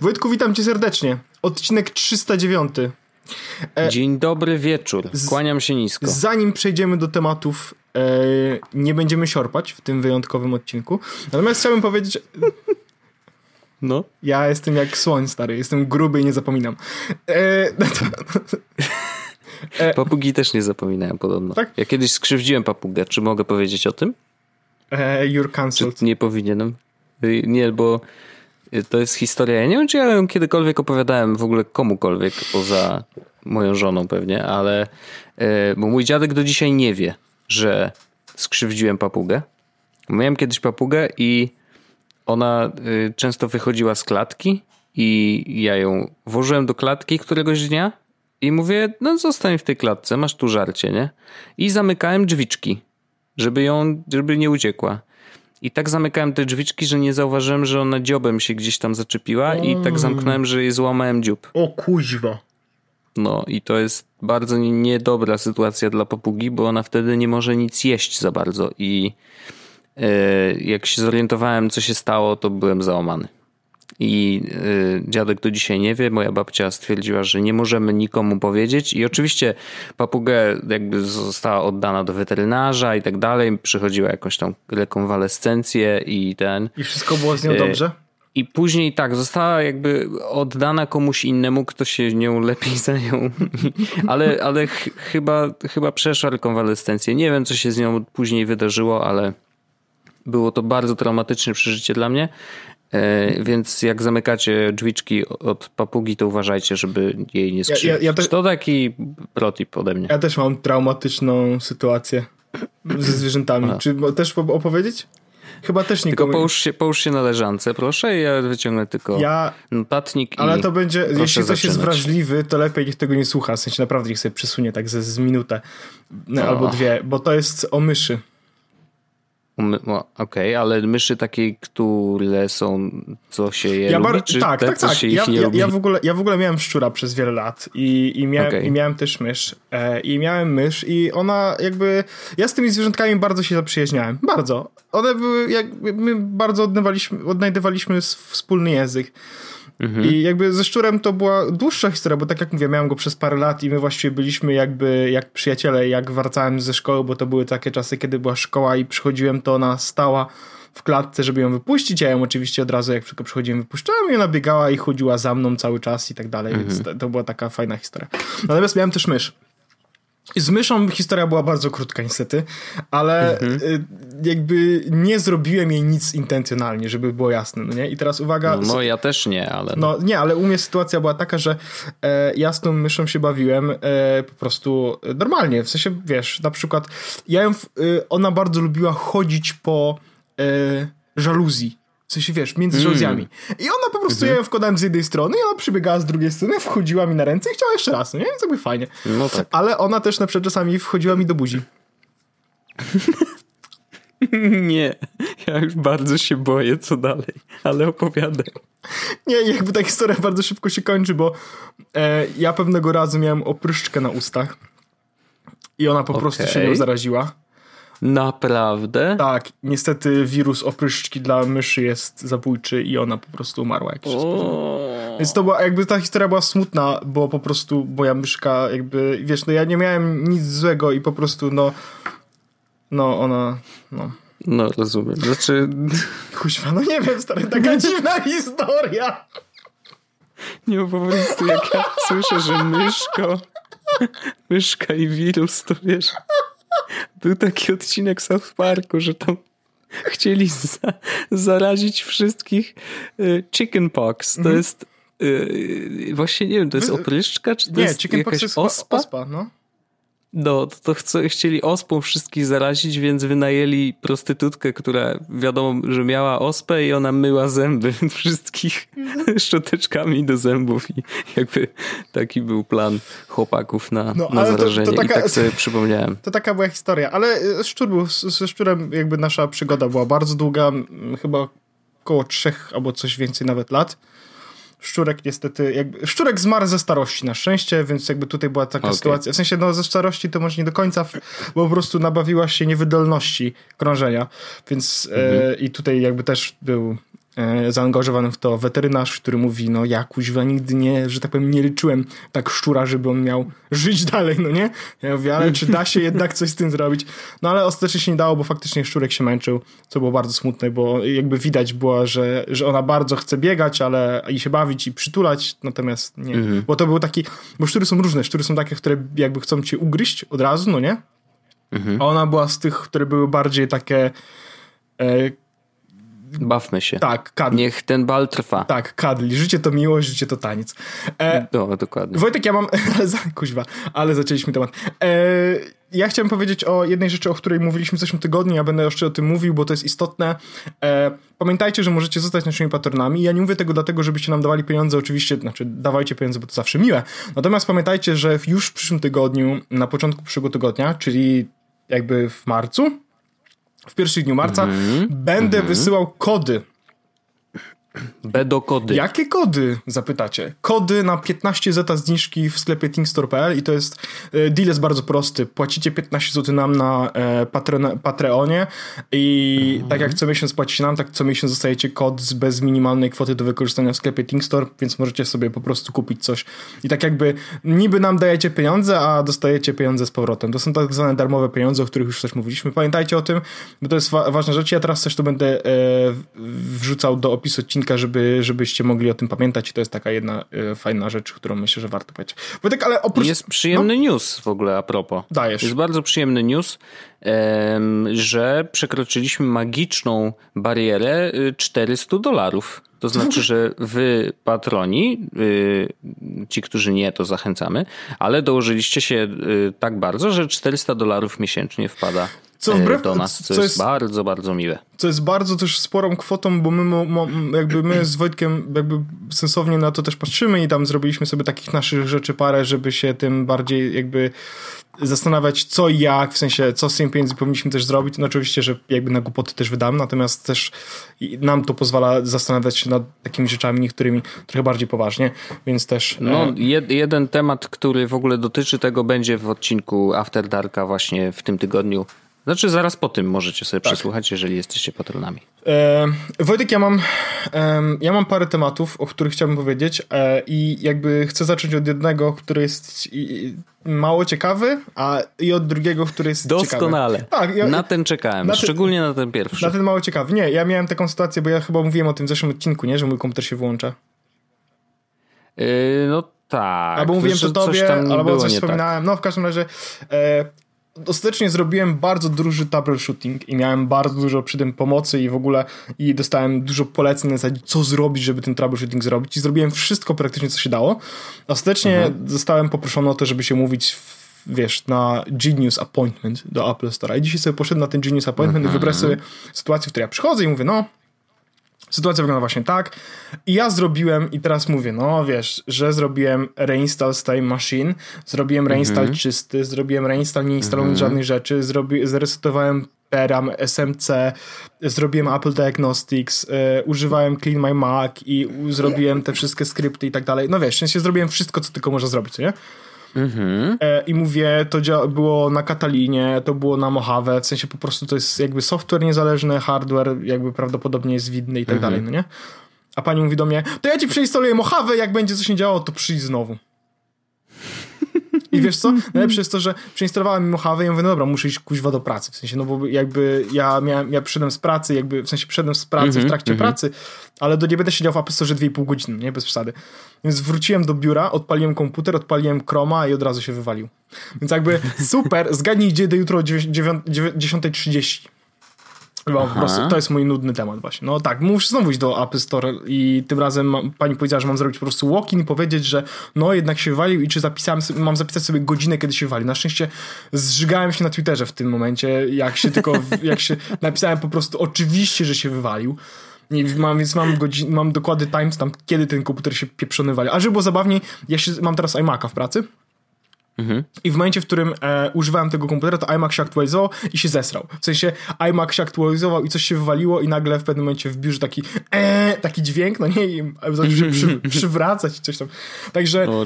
Wojtku, witam cię serdecznie. Odcinek 309. E, Dzień dobry wieczór. Kłaniam się nisko. Zanim przejdziemy do tematów, e, nie będziemy siorpać w tym wyjątkowym odcinku. Natomiast chciałbym powiedzieć. No. Ja jestem jak słoń, stary. Jestem gruby i nie zapominam. E, no to... e, Papugi też nie zapominają podobno. Tak? Ja kiedyś skrzywdziłem papugę. Czy mogę powiedzieć o tym? E, you're cancelled. Czy nie powinienem? Y, nie, bo to jest historia. Ja nie wiem, czy ja ją kiedykolwiek opowiadałem w ogóle komukolwiek, poza moją żoną pewnie, ale e, bo mój dziadek do dzisiaj nie wie, że skrzywdziłem papugę. Miałem kiedyś papugę i ona y, często wychodziła z klatki i ja ją włożyłem do klatki któregoś dnia i mówię, no zostań w tej klatce, masz tu żarcie, nie? I zamykałem drzwiczki, żeby ją, żeby nie uciekła. I tak zamykałem te drzwiczki, że nie zauważyłem, że ona dziobem się gdzieś tam zaczepiła i tak zamknąłem, że jej złamałem dziób. O kuźwa. No i to jest bardzo niedobra sytuacja dla papugi, bo ona wtedy nie może nic jeść za bardzo i yy, jak się zorientowałem, co się stało, to byłem załamany. I y, dziadek do dzisiaj nie wie. Moja babcia stwierdziła, że nie możemy nikomu powiedzieć. I oczywiście papugę jakby została oddana do weterynarza i tak dalej. Przychodziła jakąś tam rekonwalescencję i ten. I wszystko było z nią y, dobrze? I później tak, została jakby oddana komuś innemu, kto się nią lepiej zajął. ale ale ch chyba, chyba przeszła rekonwalescencję. Nie wiem, co się z nią później wydarzyło, ale było to bardzo traumatyczne przeżycie dla mnie. E, więc jak zamykacie drzwiczki od papugi, to uważajcie, żeby jej nie skrzywić. Ja, ja, ja te... To taki protip ode mnie. Ja też mam traumatyczną sytuację ze zwierzętami. Czy też opowiedzieć? Chyba też nikomu... Tylko połóż się, połóż się na leżance, proszę, i ja wyciągnę tylko ja... notatnik Ale to będzie, jeśli ktoś jest wrażliwy, to lepiej niech tego nie słucha. W sensie naprawdę niech sobie przesunie tak ze, z minutę no, albo dwie, bo to jest o myszy. Okej, okay, ale myszy takie, które są, co się je ja lubi, czy tak, te, tak, tak. ja, ja, ja, w ogóle, ja w ogóle miałem szczura przez wiele lat i, i, miałem, okay. i miałem też mysz. E, I miałem mysz i ona jakby, ja z tymi zwierzątkami bardzo się zaprzyjaźniałem. Bardzo. One były, jakby, my bardzo odnajdywaliśmy, odnajdywaliśmy wspólny język. Mhm. I jakby ze szczurem to była dłuższa historia, bo tak jak mówię, miałem go przez parę lat i my właściwie byliśmy jakby jak przyjaciele, jak wracałem ze szkoły, bo to były takie czasy, kiedy była szkoła i przychodziłem, to ona stała w klatce, żeby ją wypuścić. Ja ją oczywiście od razu, jak tylko przychodziłem, wypuszczałem i ona biegała i chodziła za mną cały czas i tak dalej, mhm. więc to, to była taka fajna historia. Natomiast miałem też mysz. Z myszą historia była bardzo krótka niestety, ale mhm. Y, jakby nie zrobiłem jej nic intencjonalnie, żeby było jasne, no nie? I teraz uwaga... No, no ja też nie, ale... No. no nie, ale u mnie sytuacja była taka, że e, ja z tą myszą się bawiłem e, po prostu normalnie, w sensie, wiesz, na przykład ja ją, e, ona bardzo lubiła chodzić po e, żaluzji, w sensie, wiesz, między żaluzjami. Mm. I ona po prostu, mm -hmm. ja ją wkładałem z jednej strony i ona przybiegała z drugiej strony, wchodziła mi na ręce i chciała jeszcze raz, no nie? Więc jakby fajnie. No tak. Ale ona też na przykład czasami wchodziła mi do buzi. nie, ja już bardzo się boję, co dalej, ale opowiadam. Nie, jakby ta historia bardzo szybko się kończy, bo e, ja pewnego razu miałem opryszczkę na ustach i ona po okay. prostu się nią zaraziła. Naprawdę? Tak, niestety wirus opryszczki dla myszy jest zabójczy i ona po prostu umarła jakiś czas. Więc to była, jakby ta historia była smutna, bo po prostu moja myszka jakby, wiesz, no ja nie miałem nic złego i po prostu no, no ona, no. No, rozumiem. Znaczy... Kuźwa, no nie wiem, stary, taka dziwna historia. Nie, po prostu jak ja słyszę, że myszko, myszka i wirus, to wiesz... Był taki odcinek South Parku, że tam chcieli za, zarazić wszystkich y, chickenpox. To mm -hmm. jest y, właśnie, nie wiem, to jest opryszczka, czy to nie, jest jakaś jest ospa? ospa no. No, to, to chcieli ospą wszystkich zarazić, więc wynajęli prostytutkę, która wiadomo, że miała ospę i ona myła zęby wszystkich szczoteczkami do zębów i jakby taki był plan chłopaków na, no, na zarażenie to, to taka, i tak sobie przypomniałem. To taka była historia, ale szczur był, ze szczurem jakby nasza przygoda była bardzo długa, chyba około trzech albo coś więcej nawet lat. Szczurek niestety, jakby, Szczurek zmarł ze starości na szczęście, więc jakby tutaj była taka okay. sytuacja, w sensie no ze starości to może nie do końca, bo po prostu nabawiła się niewydolności krążenia, więc e, mhm. e, i tutaj jakby też był zaangażowany w to weterynarz, który mówi, no ja kuźwa nigdy nie, że tak powiem, nie liczyłem tak szczura, żeby on miał żyć dalej, no nie? Ja mówię, ale czy da się jednak coś z tym zrobić? No ale ostatecznie się nie dało, bo faktycznie szczurek się męczył, co było bardzo smutne, bo jakby widać było, że, że ona bardzo chce biegać, ale i się bawić i przytulać, natomiast nie. Mhm. Bo to był taki, bo szczury są różne, szczury są takie, które jakby chcą cię ugryźć od razu, no nie? Mhm. A ona była z tych, które były bardziej takie e, Bawmy się. Tak, kadli. Niech ten bal trwa. Tak, kadli. Życie to miłość, życie to taniec. E, no, dokładnie. Wojtek, ja mam... Kuźwa, ale zaczęliśmy temat. E, ja chciałem powiedzieć o jednej rzeczy, o której mówiliśmy w zeszłym tygodniu. Ja będę jeszcze o tym mówił, bo to jest istotne. E, pamiętajcie, że możecie zostać naszymi patronami. Ja nie mówię tego dlatego, żebyście nam dawali pieniądze. Oczywiście, znaczy dawajcie pieniądze, bo to zawsze miłe. Natomiast pamiętajcie, że już w przyszłym tygodniu, na początku przyszłego tygodnia, czyli jakby w marcu, w pierwszych dniu marca, mm -hmm. będę mm -hmm. wysyłał kody Bedo kody. Jakie kody? Zapytacie. Kody na 15 zeta zniżki w sklepie Thinkstore.pl i to jest, e, deal jest bardzo prosty. Płacicie 15 zł nam na e, Patreonie i mhm. tak jak co miesiąc płacicie nam, tak co miesiąc dostajecie kod z bez minimalnej kwoty do wykorzystania w sklepie Thinkstore, więc możecie sobie po prostu kupić coś. I tak jakby niby nam dajecie pieniądze, a dostajecie pieniądze z powrotem. To są tak zwane darmowe pieniądze, o których już coś mówiliśmy. Pamiętajcie o tym, bo to jest wa ważna rzecz. Ja teraz też to będę e, wrzucał do opisu odcinka odcinka, żeby, żebyście mogli o tym pamiętać i to jest taka jedna y, fajna rzecz, którą myślę, że warto powiedzieć. Wojtek, ale oprócz... Jest przyjemny no? news w ogóle a propos. Dajesz. Jest bardzo przyjemny news, że przekroczyliśmy magiczną barierę 400 y, dolarów. To znaczy, że wy, patroni, y, ci, którzy nie, to zachęcamy, ale dołożyliście się tak bardzo, że 400 dolarów miesięcznie wpada co e, wbrew, do nas, co, co jest, jest, bardzo, bardzo miłe. Co jest bardzo też sporą kwotą, bo my jakby my z Wojtkiem jakby sensownie na to też patrzymy i tam zrobiliśmy sobie takich naszych rzeczy parę, żeby się tym bardziej jakby zastanawiać co i jak, w sensie co z tym pieniędzy powinniśmy też zrobić. No oczywiście, że jakby na głupoty też wydam, natomiast też nam to pozwala zastanawiać się nad takimi rzeczami niektórymi trochę bardziej poważnie, więc też... No, e... jeden temat, który w ogóle dotyczy tego będzie w odcinku After Darka właśnie w tym tygodniu znaczy zaraz po tym możecie sobie tak. przesłuchać, jeżeli jesteście patronami. E, Wojtek, ja mam, e, ja mam parę tematów, o których chciałbym powiedzieć e, i jakby chcę zacząć od jednego, który jest i, mało ciekawy, a i od drugiego, który jest Doskonale. ciekawy. Tak, ja, na ten czekałem, na szczególnie na ten pierwszy. Na ten mało ciekawy. Nie, ja miałem taką sytuację, bo ja chyba mówiłem o tym w zeszłym odcinku, nie, że mój komputer się włącza. Yy, no tak. Albo mówiłem to tobie, albo coś wspominałem. Tak. No w każdym razie e, ostatecznie zrobiłem bardzo duży troubleshooting i miałem bardzo dużo przy tym pomocy i w ogóle i dostałem dużo poleceń na zasadzie, co zrobić, żeby ten troubleshooting zrobić i zrobiłem wszystko praktycznie, co się dało. Ostatecznie mhm. zostałem poproszony o to, żeby się mówić w, wiesz, na Genius Appointment do Apple Store. I dzisiaj sobie poszedłem na ten Genius Appointment mhm. i wybrałem sobie sytuację, w której ja przychodzę i mówię, no Sytuacja wygląda właśnie tak. I ja zrobiłem, i teraz mówię, no wiesz, że zrobiłem reinstall z tej machine, zrobiłem mhm. reinstall mm -hmm. czysty, zrobiłem reinstall nie instalując mm -hmm. żadnych rzeczy, zrobi, zresetowałem PRAM, SMC, zrobiłem Apple Diagnostics, y, używałem Clean My Mac i zrobiłem te wszystkie skrypty i tak dalej. No wiesz, w sensie zrobiłem wszystko, co tylko można zrobić, nie? Mhm. E, I mówię, to było na Katalinie, to było na Mojave, w sensie po prostu to jest jakby software niezależny, hardware jakby prawdopodobnie jest widny i tak mhm. dalej, no nie? A pani mówi do mnie, to ja ci przeinstaluję Mojave, jak będzie coś nie działało, to przyjdź znowu. I wiesz co? Najlepsze jest to, że przeinstalowałem mi Mojave i mówię, no dobra, muszę iść kuźwa do pracy. W sensie, no bo jakby ja miałem, ja przyszedłem z pracy, jakby, w sensie przyszedłem z pracy mm -hmm, w trakcie mm -hmm. pracy, ale do nie będę siedział w Apple Store 2,5 godziny, nie? Bez przesady. Więc wróciłem do biura, odpaliłem komputer, odpaliłem Chroma i od razu się wywalił. Więc jakby super, zgadnij gdzie do jutro o 10.30. Po prostu to jest mój nudny temat właśnie. No tak, muszę znowu iść do Apple Store i tym razem pani powiedziała, że mam zrobić po prostu walk-in i powiedzieć, że no jednak się wywalił i czy zapisałem sobie, mam zapisać sobie godzinę, kiedy się wywali. Na szczęście zżygałem się na Twitterze w tym momencie, jak się tylko, jak się napisałem po prostu oczywiście, że się wywalił. I mam, więc mam, godzin, mam dokładny timestamp, kiedy ten komputer się pieprzony wali. A żeby było zabawniej, ja się, mam teraz iMac'a w pracy Mhm. I w momencie, w którym e, używałem tego komputera, to iMac się aktualizował i się zesrał. W sensie iMac się aktualizował i coś się wywaliło i nagle w pewnym momencie w biurze taki e, taki dźwięk, no nie, i zaczął się przy, przywracać i coś tam. Także oh,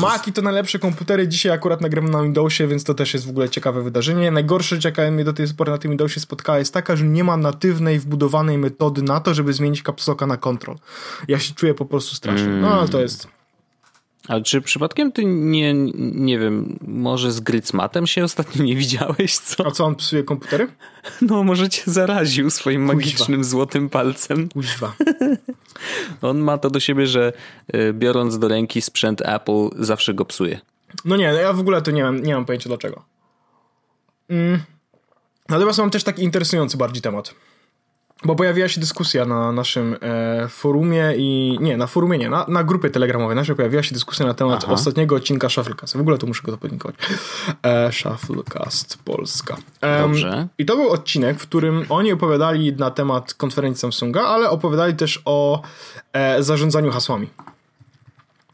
Mac i to najlepsze komputery. Dzisiaj akurat nagram na Windowsie, więc to też jest w ogóle ciekawe wydarzenie. Najgorsze, jaka mnie do tej pory na tym Windowsie spotkała, jest taka, że nie ma natywnej, wbudowanej metody na to, żeby zmienić kapsloka na control. Ja się czuję po prostu strasznie. No, ale to jest ale czy przypadkiem ty nie, nie wiem, może z Grycmatem się ostatnio nie widziałeś, co? A co, on psuje komputery? No, może cię zaraził swoim magicznym złotym palcem. Kuźwa. on ma to do siebie, że y, biorąc do ręki sprzęt Apple zawsze go psuje. No nie, ja w ogóle to nie mam, nie mam pojęcia dlaczego. Mm. Natomiast mam też taki interesujący bardziej temat. Bo pojawiła się dyskusja na naszym e, forumie i... Nie, na forumie nie, na, na grupie telegramowej naszej pojawiła się dyskusja na temat Aha. ostatniego odcinka Shufflecast. W ogóle to muszę go podlinkować. E, Shufflecast Polska. E, Dobrze. I to był odcinek, w którym oni opowiadali na temat konferencji Samsunga, ale opowiadali też o e, zarządzaniu hasłami.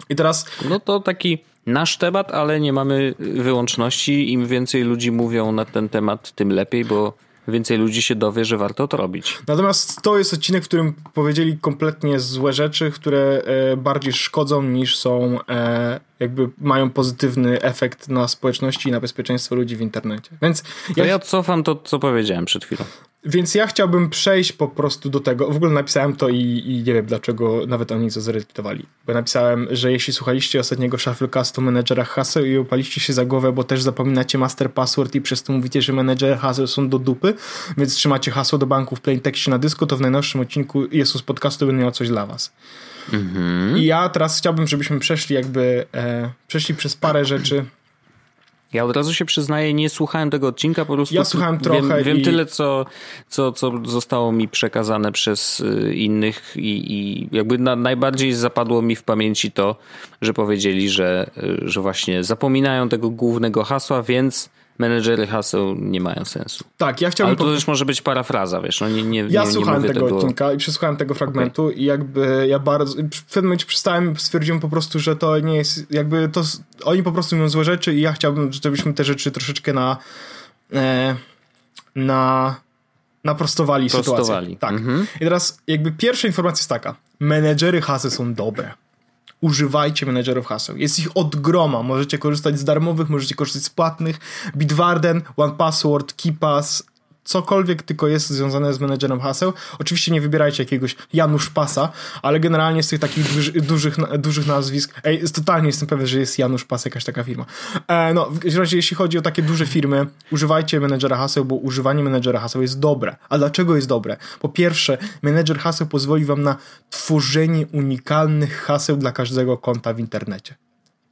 I teraz... No to taki nasz temat, ale nie mamy wyłączności. Im więcej ludzi mówią na ten temat, tym lepiej, bo więcej ludzi się dowie, że warto to robić. Natomiast to jest odcinek, w którym powiedzieli kompletnie złe rzeczy, które e, bardziej szkodzą niż są, e, jakby mają pozytywny efekt na społeczności i na bezpieczeństwo ludzi w internecie. Więc ja, ja cofam to, co powiedziałem przed chwilą. Więc ja chciałbym przejść po prostu do tego. W ogóle napisałem to i, i nie wiem dlaczego nawet oni to zredyktowali. Bo napisałem, że jeśli słuchaliście ostatniego Shufflecastu menedżera haseł i opaliście się za głowę, bo też zapominacie master password i przez to mówicie, że menedżery haseł są do dupy, więc trzymacie hasło do banku w plaintekście na dysku, to w najnowszym odcinku Jezus Podcastu będę miał coś dla was. Mhm. I ja teraz chciałbym, żebyśmy przeszli jakby, e, przeszli przez parę rzeczy ja od razu się przyznaję, nie słuchałem tego odcinka, po prostu. Ja słuchałem trochę. Wiem, wiem i... tyle, co, co, co zostało mi przekazane przez y, innych, i, i jakby na, najbardziej zapadło mi w pamięci to, że powiedzieli, że, y, że właśnie zapominają tego głównego hasła, więc menedżery haseł nie mają sensu. Tak, ja chciałbym... Ale to po... też może być parafraza, wiesz, no nie, nie Ja nie, słuchałem tego, tego, odcinka i przesłuchałem tego fragmentu okay. i jakby ja bardzo... W pewnym momencie przestałem, stwierdziłem po prostu, że to nie jest... Jakby to... Oni po prostu mówią złe rzeczy i ja chciałbym, żebyśmy te rzeczy troszeczkę na... E, na naprostowali, Prostowali. sytuację. Tak. Mhm. I teraz jakby pierwsza informacja jest taka. Menedżery haseł są dobre używajcie menedżerów haseł. Jest ich od groma. Możecie korzystać z darmowych, możecie korzystać z płatnych. Bitwarden, OnePassword, KeePass, cokolwiek tylko jest związane z menedżerem haseł. Oczywiście nie wybierajcie jakiegoś Janusz Pasa, ale generalnie z tych takich duży, dużych, dużych nazwisk, ej, totalnie jestem pewien, że jest Janusz Pas, jakaś taka firma. E, no, w razie jeśli chodzi o takie duże firmy, używajcie menedżera haseł, bo używanie menedżera haseł jest dobre. A dlaczego jest dobre? Po pierwsze, menedżer haseł pozwoli wam na tworzenie unikalnych haseł dla każdego konta w internecie.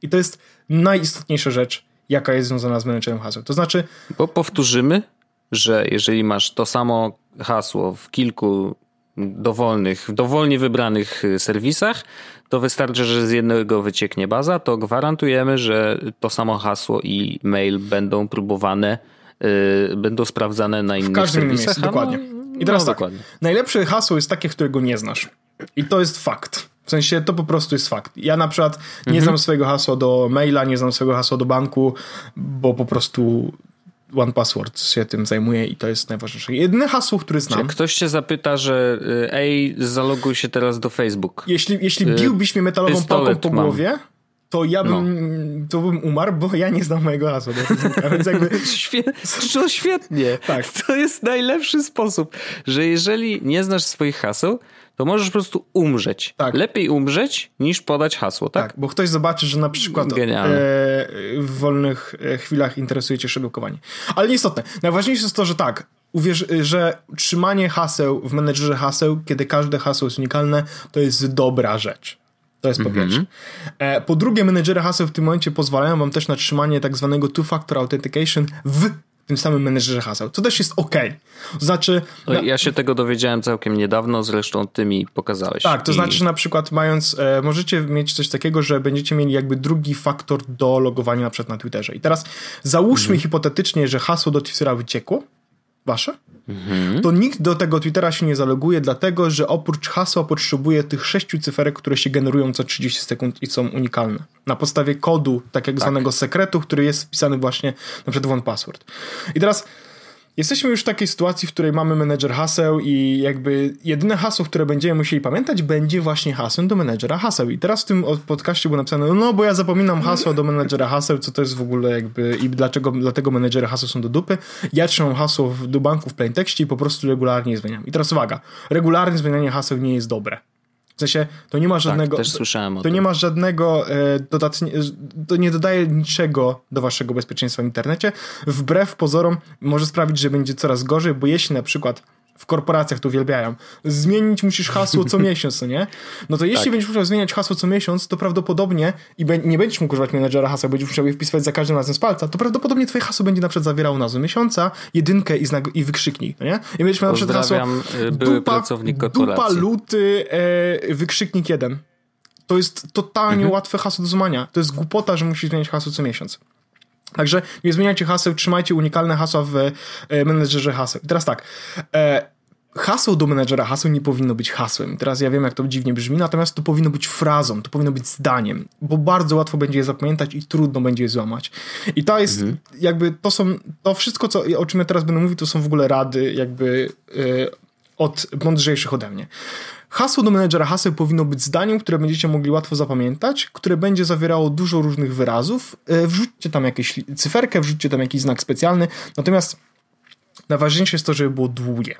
I to jest najistotniejsza rzecz, jaka jest związana z menedżerem haseł. To znaczy... Bo powtórzymy, że jeżeli masz to samo hasło w kilku dowolnych, dowolnie wybranych y, serwisach, to wystarczy, że z jednego wycieknie baza, to gwarantujemy, że to samo hasło i mail będą próbowane, yy, będą sprawdzane na innych w każdym serwisach. Miejscu, dokładnie. I teraz no, tak, dokładnie. najlepsze hasło jest takie, którego nie znasz. I to jest fakt. W sensie to po prostu jest fakt. Ja na przykład nie mhm. znam swojego hasła do maila, nie znam swojego hasła do banku, bo po prostu One Password się tym zajmuje i to jest najważniejsze. Jedyne hasło, które znam. Czy ktoś cię zapyta, że y, ej, zaloguj się teraz do Facebook. Jeśli, jeśli y, biłbyś mnie metalową pałką po głowie, mam. to ja bym, no. to bym umarł, bo ja nie znam mojego hasła. Więc jakby... Świe... To świetnie. Tak. To jest najlepszy sposób, że jeżeli nie znasz swoich haseł, to możesz po prostu umrzeć. Tak. Lepiej umrzeć niż podać hasło, tak? Tak, bo ktoś zobaczy, że na przykład e, w wolnych e, chwilach interesuje cię szydełkowanie. Ale nieistotne. Najważniejsze jest to, że tak, uwierz, że trzymanie haseł w menedżerze haseł, kiedy każde hasło jest unikalne, to jest dobra rzecz. To jest po -hmm. pierwsze. E, po drugie, menedżery haseł w tym momencie pozwalają wam też na trzymanie tak zwanego two-factor authentication w tym samym menedżerze haseł, co też jest ok. Znaczy... No, ja się tego dowiedziałem całkiem niedawno, zresztą ty mi pokazałeś. Tak, to I... znaczy, że na przykład mając, e, możecie mieć coś takiego, że będziecie mieli jakby drugi faktor do logowania na przykład na Twitterze. I teraz załóżmy mhm. hipotetycznie, że hasło do Twittera wyciekło wasze, mhm. to nikt do tego Twittera się nie zaloguje, dlatego że oprócz hasła potrzebuje tych sześciu cyferek, które się generują co 30 sekund i są unikalne. Na podstawie kodu, tak jak tak. zwanego sekretu, który jest wpisany właśnie na przykład w OnePassword. I teraz Jesteśmy już w takiej sytuacji, w której mamy menedżer haseł i jakby jedyne hasło, które będziemy musieli pamiętać, będzie właśnie hasłem do menedżera haseł. I teraz w tym podcaście było napisane, no bo ja zapominam hasła do menedżera haseł, co to jest w ogóle jakby i dlaczego dlatego menedżery haseł są do dupy. Ja trzymam hasło do banku w plaintekście i po prostu regularnie zmieniam. I teraz uwaga, regularne zmienianie haseł nie jest dobre. W sensie, to nie ma tak, żadnego. Tak, też słyszałem o to tym. nie ma żadnego e, dodatnie, to nie dodaje niczego do waszego bezpieczeństwa w internecie. Wbrew pozorom może sprawić, że będzie coraz gorzej, bo jeśli na przykład w korporacjach to uwielbiają. Zmienić musisz hasło co miesiąc, no nie? No to jeśli tak. będziesz musiał zmieniać hasło co miesiąc, to prawdopodobnie i nie będziesz mógł używać menedżera hasła, będziesz musiał je wpisywać za każdym razem z palca, to prawdopodobnie twoje hasło będzie na przykład zawierało nazwę miesiąca, jedynkę i, znak, i wykrzyknik, no nie? I będziesz miał na przykład hasło y, dupa, dupa, luty, e, wykrzyknik jeden. To jest totalnie mhm. łatwe hasło do złamania. To jest głupota, że musisz zmieniać hasło co miesiąc. Także nie zmieniajcie haseł, trzymajcie unikalne hasła w e, menedżerze haseł. Teraz tak, e, hasło do menedżera haseł nie powinno być hasłem. Teraz ja wiem, jak to dziwnie brzmi, natomiast to powinno być frazą, to powinno być zdaniem, bo bardzo łatwo będzie je zapamiętać i trudno będzie je złamać. I to jest mhm. jakby, to są, to wszystko, co, o czym ja teraz będę mówił, to są w ogóle rady jakby yy, od mądrzejszych ode mnie. Hasło do menedżera haseł powinno być zdaniem, które będziecie mogli łatwo zapamiętać, które będzie zawierało dużo różnych wyrazów. E, wrzućcie tam jakąś cyferkę, wrzućcie tam jakiś znak specjalny, natomiast najważniejsze jest to, żeby było długie.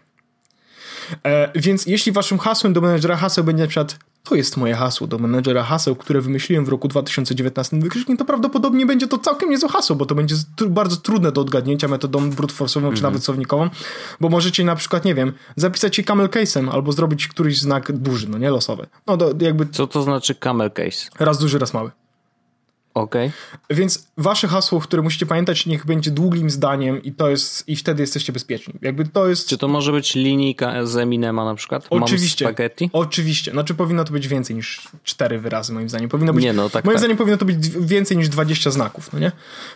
E, więc jeśli waszym hasłem do menedżera haseł będzie na przykład to jest moje hasło do menedżera haseł, które wymyśliłem w roku 2019 wykrzyknik, to prawdopodobnie będzie to całkiem niezłe hasło, bo to będzie bardzo trudne do odgadnięcia metodą brute force'ową mm -hmm. czy mhm. nawet słownikową, bo możecie na przykład, nie wiem, zapisać je camel case'em albo zrobić któryś znak burzy, no nie losowy. No to jakby... Co to znaczy camel case? Raz duży, raz mały. Okej. Okay. Więc wasze hasło, które musicie pamiętać, niech będzie długim zdaniem i to jest, i wtedy jesteście bezpieczni. Jakby to jest... Czy to może być linijka z Eminema na przykład? Oczywiście. Mam spaghetti? Oczywiście. Znaczy powinno to być więcej niż cztery wyrazy moim zdaniem. Powinno być, nie, no, tak, moim tak. zdaniem powinno to być więcej niż 20 znaków, no nie?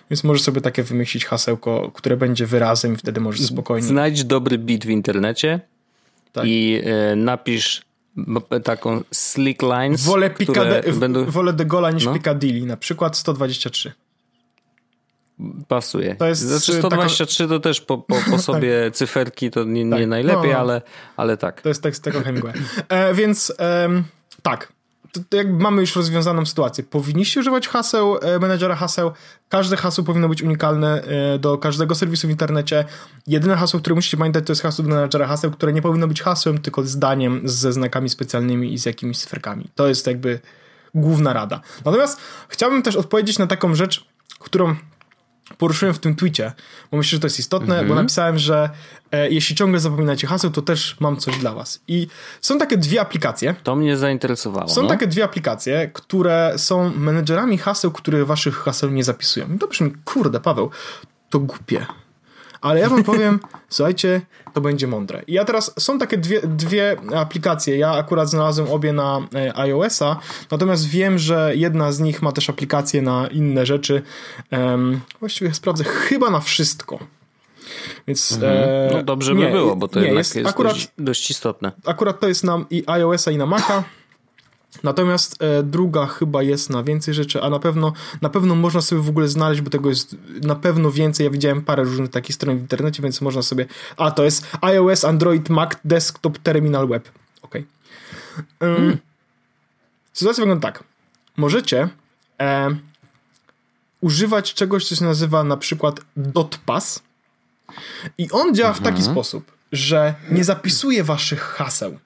Więc możesz sobie takie wymyślić hasełko, które będzie wyrazem i wtedy możesz spokojnie... Znajdź dobry beat w internecie tak. i y, napisz taką slick lines. Wolę, Picad- będą... wolę De Gola niż no? Piccadilly, na przykład 123. Pasuje. To jest znaczy 123 to też po, po, po sobie tak. cyferki to nie, nie tak. najlepiej, no, ale, ale tak. To jest tekst tego Hemingway. E, więc e, tak, to, to jakby mamy już rozwiązaną sytuację. Powinniście używać haseł, e, menedżera haseł. Każde hasło powinno być unikalne e, do każdego serwisu w internecie. Jedyne hasło, które musicie pamiętać, to jest hasło do menedżera haseł, które nie powinno być hasłem, tylko zdaniem ze znakami specjalnymi i z jakimiś cyferkami. To jest jakby główna rada. Natomiast chciałbym też odpowiedzieć na taką rzecz, którą poruszyłem w tym tweetie, bo myślę, że to jest istotne, mm -hmm. bo napisałem, że e, jeśli ciągle zapominacie haseł, to też mam coś dla was. I są takie dwie aplikacje. To mnie zainteresowało. Są no? takie dwie aplikacje, które są menedżerami haseł, które waszych haseł nie zapisują. I to brzmi, kurde, Paweł, to głupie. Ale ja wam powiem, słuchajcie, to będzie mądre. I ja teraz, są takie dwie, dwie aplikacje, ja akurat znalazłem obie na e, iOS-a, natomiast wiem, że jedna z nich ma też aplikacje na inne rzeczy. Um, właściwie sprawdzę, chyba na wszystko. Więc, mhm. e, no dobrze nie, by było, bo to nie, jest, jest akurat, dość, dość istotne. Akurat to jest na i iOS-a i na Maca. Natomiast e, druga chyba jest na więcej rzeczy, a na pewno na pewno można sobie w ogóle znaleźć, bo tego jest na pewno więcej. Ja widziałem parę różnych takich stron w internecie, więc można sobie. A to jest iOS, Android, Mac, Desktop, Terminal Web. Ok. Hmm. Sytuacja wygląda tak. Możecie e, używać czegoś, co się nazywa na przykład dotpass i on działa mhm. w taki mhm. sposób, że nie zapisuje waszych haseł.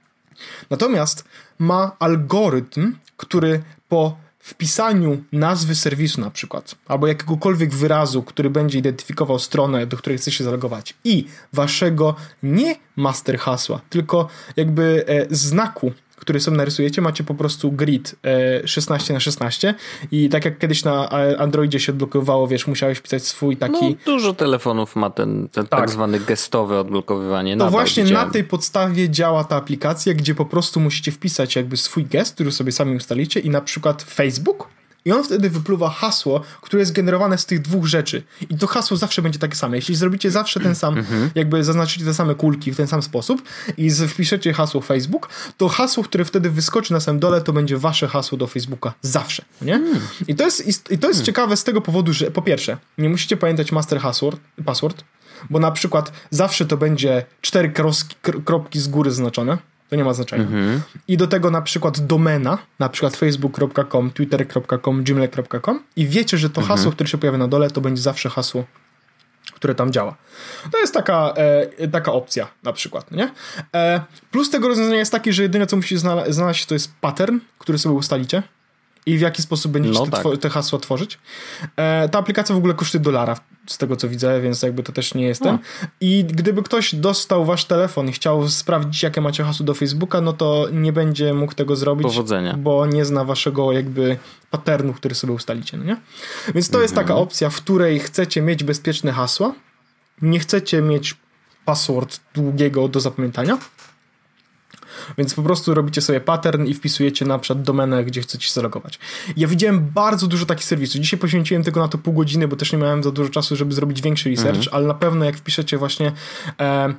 Natomiast ma algorytm, który po wpisaniu nazwy serwisu na przykład, albo jakiegokolwiek wyrazu, który będzie identyfikował stronę, do której chce się zalogować i waszego nie master hasła, tylko jakby e, znaku który sobie narysujecie, macie po prostu grid 16 e, na 16 i tak jak kiedyś na Androidzie się odblokowało, wiesz, musiałeś pisać swój taki... No, dużo telefonów ma ten, ten tak. tak zwany gestowe odblokowywanie. To właśnie widziałem. na tej podstawie działa ta aplikacja, gdzie po prostu musicie wpisać jakby swój gest, który sobie sami ustalicie i na przykład Facebook I on wtedy wypluwa hasło, które jest generowane z tych dwóch rzeczy. I to hasło zawsze będzie takie same. Jeśli zrobicie zawsze ten sam, mhm. jakby zaznaczycie te same kulki w ten sam sposób i wpiszecie hasło Facebook, to hasło, które wtedy wyskoczy na samym dole, to będzie wasze hasło do Facebooka zawsze, nie? Hmm. I to jest, i to jest hmm. ciekawe z tego powodu, że po pierwsze, nie musicie pamiętać master password, password bo na przykład zawsze to będzie cztery kropki z góry zaznaczone, to nie ma znaczenia. Mhm. I do tego na przykład domena, na przykład facebook.com, twitter.com, gmail.com i wiecie, że to mhm. hasło, które się pojawia na dole, to będzie zawsze hasło, które tam działa. To jest taka, e, taka opcja na przykład, nie? E, plus tego rozwiązania jest taki, że jedyne, co musicie znaleźć, to jest pattern, który sobie ustalicie i w jaki sposób będziecie no te, tak. te hasła tworzyć. E, ta aplikacja w ogóle kosztuje dolara, z tego co widzę, więc jakby to też nie jestem. No. I gdyby ktoś dostał wasz telefon i chciał sprawdzić, jakie macie hasło do Facebooka, no to nie będzie mógł tego zrobić, Powodzenia. bo nie zna waszego jakby patternu, który sobie ustalicie, no nie? Więc to mhm. jest taka opcja, w której chcecie mieć bezpieczne hasła, nie chcecie mieć password długiego do zapamiętania, więc po prostu robicie sobie pattern i wpisujecie na przykład domenę, gdzie chcecie zalogować. Ja widziałem bardzo dużo takich serwisów. Dzisiaj poświęciłem tylko na to pół godziny, bo też nie miałem za dużo czasu, żeby zrobić większy research, mhm. ale na pewno jak wpiszecie właśnie e,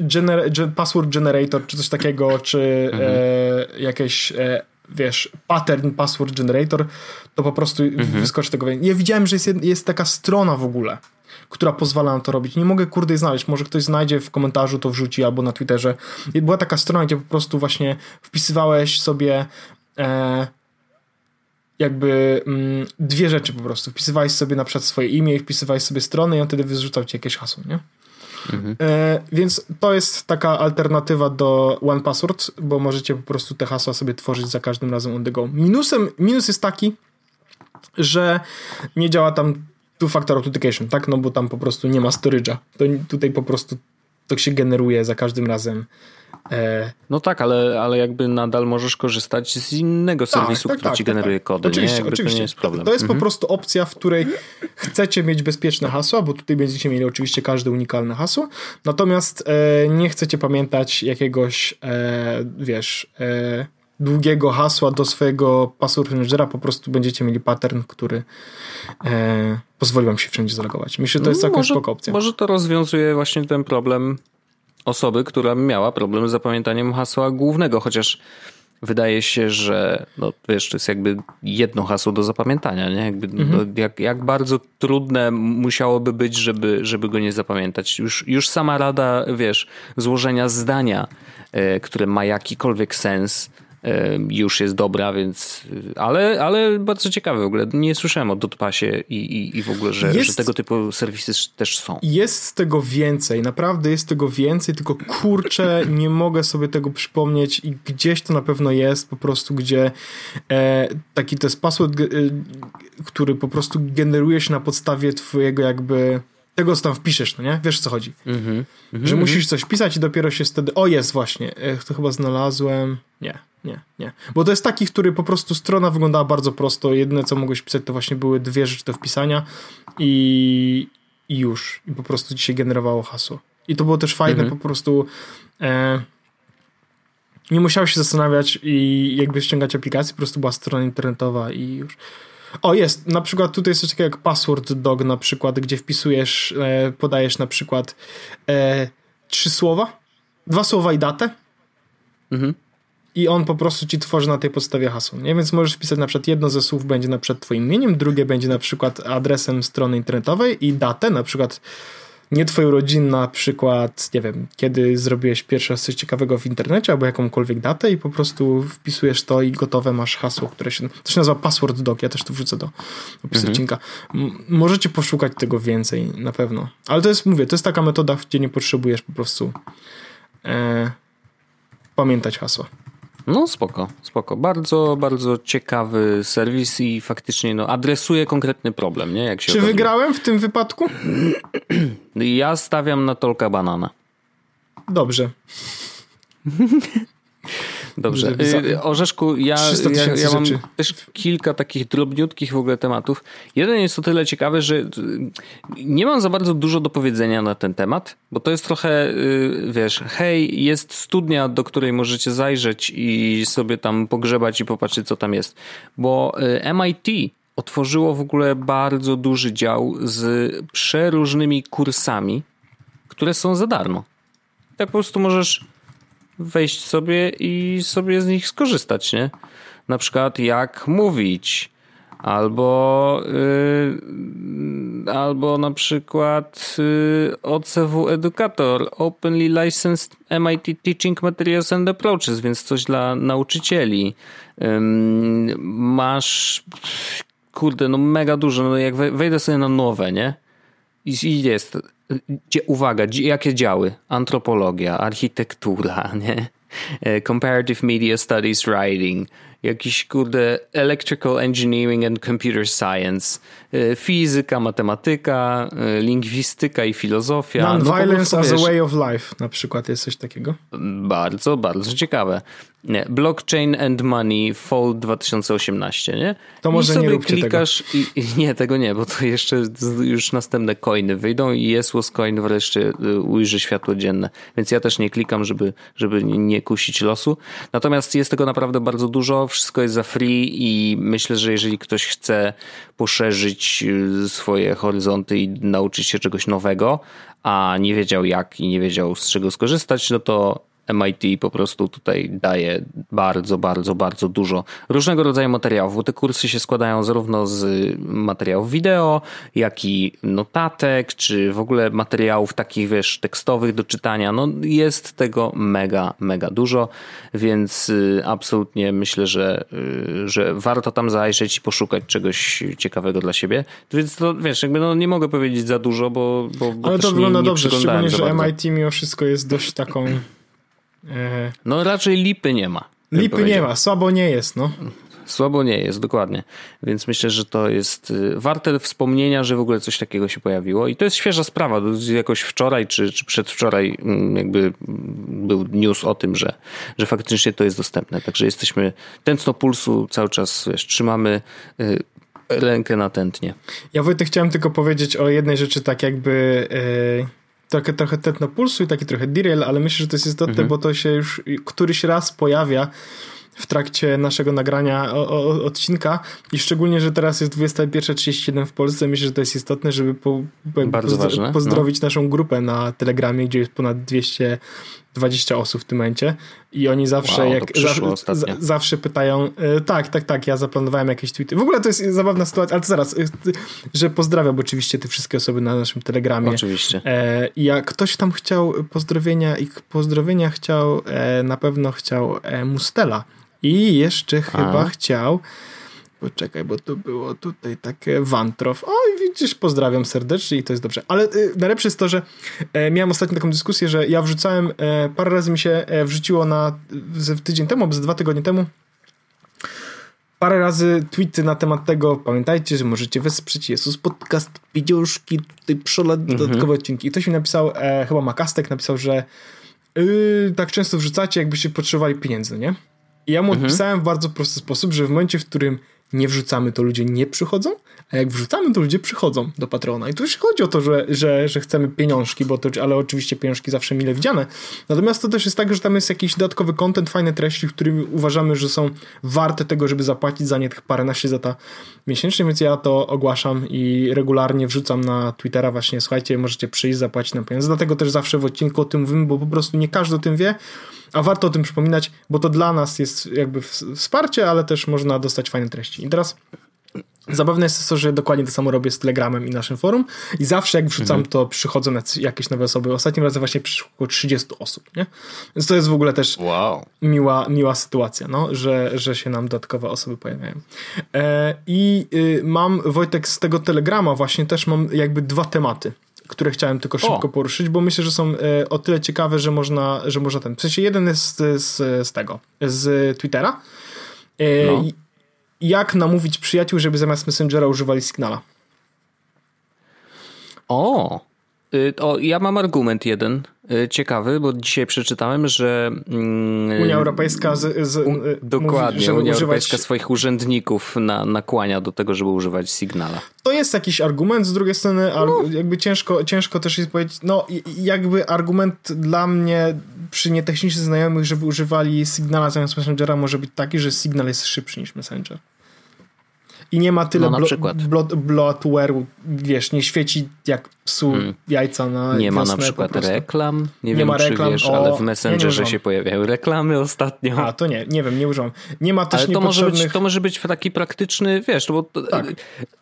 gener password generator, czy coś takiego, czy mhm. e, jakieś e, wiesz, pattern password generator, to po prostu mhm. wyskoczy tego. Ja widziałem, że jest, jest taka strona w ogóle, która pozwala nam to robić. Nie mogę kurde znaleźć, może ktoś znajdzie w komentarzu, to wrzuci albo na Twitterze. Była taka strona, gdzie po prostu właśnie wpisywałeś sobie e, jakby mm, dwie rzeczy po prostu. Wpisywałeś sobie na przykład swoje imię i wpisywałeś sobie stronę i on wtedy wyrzucał ci jakieś hasło, nie? Mhm. E, więc to jest taka alternatywa do One Password, bo możecie po prostu te hasła sobie tworzyć za każdym razem on the go. Minusem, minus jest taki, że nie działa tam two-factor authentication, tak? No bo tam po prostu nie ma storage'a. To tutaj po prostu to się generuje za każdym razem. E... No tak, ale, ale jakby nadal możesz korzystać z innego tak, serwisu, tak, tak, który ci tak, generuje tak. kody. Oczywiście, nie? oczywiście. To nie jest problem. To jest mhm. po prostu opcja, w której chcecie mieć bezpieczne hasła, bo tutaj będziecie mieli oczywiście każde unikalne hasło, natomiast e, nie chcecie pamiętać jakiegoś, e, wiesz, e, długiego hasła do swojego password managera, po prostu będziecie mieli pattern, który e, pozwoli wam się wszędzie zalogować. Myślę, że to jest no, może, spoko opcja. Może to rozwiązuje właśnie ten problem osoby, która miała problem z zapamiętaniem hasła głównego, chociaż wydaje się, że no, wiesz, to jest jakby jedno hasło do zapamiętania, nie? Jakby, no, mhm. jak, jak bardzo trudne musiałoby być, żeby, żeby go nie zapamiętać. Już, już sama rada, wiesz, złożenia zdania, e, które ma jakikolwiek sens, już jest dobra, więc ale, ale bardzo ciekawe w ogóle. Nie słyszałem o Dotpasie i, i, i w ogóle, że, jest, że tego typu serwisy też są. Jest tego więcej, naprawdę jest tego więcej, tylko kurczę, nie mogę sobie tego przypomnieć i gdzieś to na pewno jest po prostu, gdzie e, taki to jest password, e, który po prostu generuje się na podstawie twojego jakby tego, co tam wpiszesz, no nie? Wiesz, co chodzi. Mm -hmm. Że mm -hmm. musisz coś pisać i dopiero się wtedy, o jest właśnie, e, to chyba znalazłem, nie, nie, nie. Bo to jest taki, który po prostu strona wyglądała bardzo prosto. Jedyne, co mogłeś pisać, to właśnie były dwie rzeczy do wpisania i, i już. I po prostu ci się generowało hasło. I to było też fajne, mhm. po prostu e, nie musiałeś się zastanawiać i jakby ściągać aplikację, po prostu była strona internetowa i już. O, jest. Na przykład tutaj jest coś takiego jak password dog na przykład, gdzie wpisujesz, e, podajesz na przykład e, trzy słowa, dwa słowa i datę. Mhm i on po prostu ci tworzy na tej podstawie hasło. Nie? Więc możesz wpisać na przykład jedno ze słów będzie na przykład twoim imieniem, drugie będzie na przykład adresem strony internetowej i datę, na przykład nie twoją rodzinę, na przykład, nie wiem, kiedy zrobiłeś pierwszy raz coś ciekawego w internecie, albo jakąkolwiek datę i po prostu wpisujesz to i gotowe masz hasło, które się, to się nazywa password doc, ja też to wrzucę do opisu mhm. odcinka. możecie poszukać tego więcej, na pewno. Ale to jest, mówię, to jest taka metoda, gdzie nie potrzebujesz po prostu e, pamiętać hasła. No spoko, spoko. Bardzo, bardzo ciekawy serwis i faktycznie no, adresuje konkretny problem, nie? Jak się Czy wygrałem w tym wypadku? Ja stawiam na Tolka Banana. Dobrze. Dobrze. Za... Orzeszku, ja, ja, ja mam też kilka takich drobniutkich w ogóle tematów. Jeden jest o tyle ciekawy, że nie mam za bardzo dużo do powiedzenia na ten temat, bo to jest trochę, wiesz, hej, jest studnia, do której możecie zajrzeć i sobie tam pogrzebać i popatrzeć, co tam jest. Bo MIT otworzyło w ogóle bardzo duży dział z przeróżnymi kursami, które są za darmo. Tak po prostu możesz wejść sobie i sobie z nich skorzystać, nie? Na przykład jak mówić, albo yy, albo na przykład yy, OCW Educator, Openly Licensed MIT Teaching Materials and Approaches, więc coś dla nauczycieli. Yy, masz kurde, no mega dużo, no jak wejdę sobie na nowe, nie? I jest, uwaga, jakie działy? Antropologia, architektura, nie? E, comparative Media Studies Writing, jakiś kurde Electrical Engineering and Computer Science, e, fizyka, matematyka, e, lingwistyka i filozofia. Non-violence no, as a way of life na przykład jest coś takiego? Bardzo, bardzo ciekawe. Nie, Blockchain and Money Fall 2018, nie? To może I sobie nie róbcie klikasz tego. I, I, nie, tego nie, bo to jeszcze już następne coiny wyjdą i Jesłos coin wreszcie y, ujrzy światło dzienne. Więc ja też nie klikam, żeby, żeby nie kusić losu. Natomiast jest tego naprawdę bardzo dużo, wszystko jest za free i myślę, że jeżeli ktoś chce poszerzyć y, swoje horyzonty i nauczyć się czegoś nowego, a nie wiedział jak i nie wiedział z czego skorzystać, no to MIT po prostu tutaj daje bardzo, bardzo, bardzo dużo różnego rodzaju materiałów, bo te kursy się składają zarówno z materiałów wideo, jak i notatek, czy w ogóle materiałów takich, wiesz, tekstowych do czytania. No jest tego mega, mega dużo, więc y, absolutnie myślę, że, y, że warto tam zajrzeć i poszukać czegoś ciekawego dla siebie. Więc to, wiesz, jakby no nie mogę powiedzieć za dużo, bo, bo, bo Ale to wygląda dobrze, szczególnie, że bardzo. MIT mimo wszystko jest dość taką no raczej lipy nie ma. Lipy nie ma, słabo nie jest, no. Słabo nie jest, dokładnie. Więc myślę, że to jest y, warte wspomnienia, że w ogóle coś takiego się pojawiło. I to jest świeża sprawa. Jakoś wczoraj czy, czy przedwczoraj mm, jakby był news o tym, że, że faktycznie to jest dostępne. Także jesteśmy tętno pulsu cały czas wiesz, trzymamy y, rękę natętnie. Ja Wojtek chciałem tylko powiedzieć o jednej rzeczy tak jakby... Yy trochę, trochę tetno pulsu i taki trochę derail, ale myślę, że to jest istotne, mhm. bo to się już któryś raz pojawia w trakcie naszego nagrania o, o, odcinka i szczególnie, że teraz jest 21.37 w Polsce, myślę, że to jest istotne, żeby po, ważne, pozdrowić no. naszą grupę na Telegramie, gdzie jest ponad 220 osób w tym momencie i oni zawsze wow, jak za, zawsze pytają e, tak, tak, tak, ja zaplanowałem jakieś tweety. W ogóle to jest zabawna sytuacja, ale zaraz, e, że pozdrawiam oczywiście te wszystkie osoby na naszym Telegramie. Oczywiście. E, jak ktoś tam chciał pozdrowienia i pozdrowienia chciał, e, na pewno chciał e, Mustela i jeszcze chyba A. chciał. Poczekaj, bo to było tutaj takie Wantrow. Oj, widzisz, pozdrawiam serdecznie i to jest dobrze. Ale y, najlepsze jest to, że e, miałem ostatnio taką dyskusję, że ja wrzucałem, e, parę razy mi się e, wrzuciło na z, tydzień temu, albo z dwa tygodnie temu, parę razy tweety na temat tego. Pamiętajcie, że możecie wesprzeć Jezus Podcast, pieniążki, tutaj przelot, mhm. dodatkowe odcinki. I ktoś mi napisał, e, chyba Makastek napisał, że yy, tak często wrzucacie, jakbyście potrzebowali pieniędzy, nie? I ja mu mhm. odpisałem w bardzo prosty sposób, że w momencie, w którym nie wrzucamy, to ludzie nie przychodzą, a jak wrzucamy, to ludzie przychodzą do patrona. I tu już chodzi o to, że, że, że chcemy pieniążki, bo to, ale oczywiście pieniążki zawsze mile widziane. Natomiast to też jest tak, że tam jest jakiś dodatkowy content, fajne treści, którymi uważamy, że są warte tego, żeby zapłacić za nie tych paręnaście zeta miesięcznie, więc ja to ogłaszam i regularnie wrzucam na Twittera właśnie, słuchajcie, możecie przyjść, zapłacić na pieniądze. Dlatego też zawsze w odcinku o tym mówimy, bo po prostu nie każdy o tym wie, a warto o tym przypominać, bo to dla nas jest jakby wsparcie, ale też można dostać fajne treści. I teraz Zabawne jest to, że dokładnie to samo robię z Telegramem i naszym forum i zawsze jak wrzucam, mhm. to przychodzą jakieś nowe osoby. Ostatnim razem właśnie przyszło około 30 osób, nie? Więc to jest w ogóle też wow. miła, miła sytuacja, no, że, że się nam dodatkowe osoby pojawiają. E, I y, mam, Wojtek, z tego Telegrama właśnie też mam jakby dwa tematy które chciałem tylko szybko o. poruszyć, bo myślę, że są e, o tyle ciekawe, że można, że można ten. W sensie jeden jest z, z, z tego, z Twittera. E, no. Jak namówić przyjaciół, żeby zamiast Messengera używali Signala? O, y, o, ja mam argument jeden ciekawy, bo dzisiaj przeczytałem, że mm, Unia Europejska z, z, u, dokładnie, mówi, Unia używać... Europejska swoich urzędników na, nakłania do tego, żeby używać Signala. To jest jakiś argument, z drugiej strony no. jakby ciężko, ciężko też jest powiedzieć, no jakby argument dla mnie przy nietechnicznych znajomych, żeby używali Signala zamiast Messengera może być taki, że Signal jest szybszy niż Messenger i nie ma tyle no, blo, bloatware'u, wiesz, nie świeci jak psu hmm. jajca na Nie ma na przykład reklam, nie, nie wiem ma reklam, wiesz, o, ale w Messengerze się pojawiają reklamy ostatnio. A, to nie, nie wiem, nie używam. Nie ma też ale to może, być, to może być taki praktyczny, wiesz, bo tak.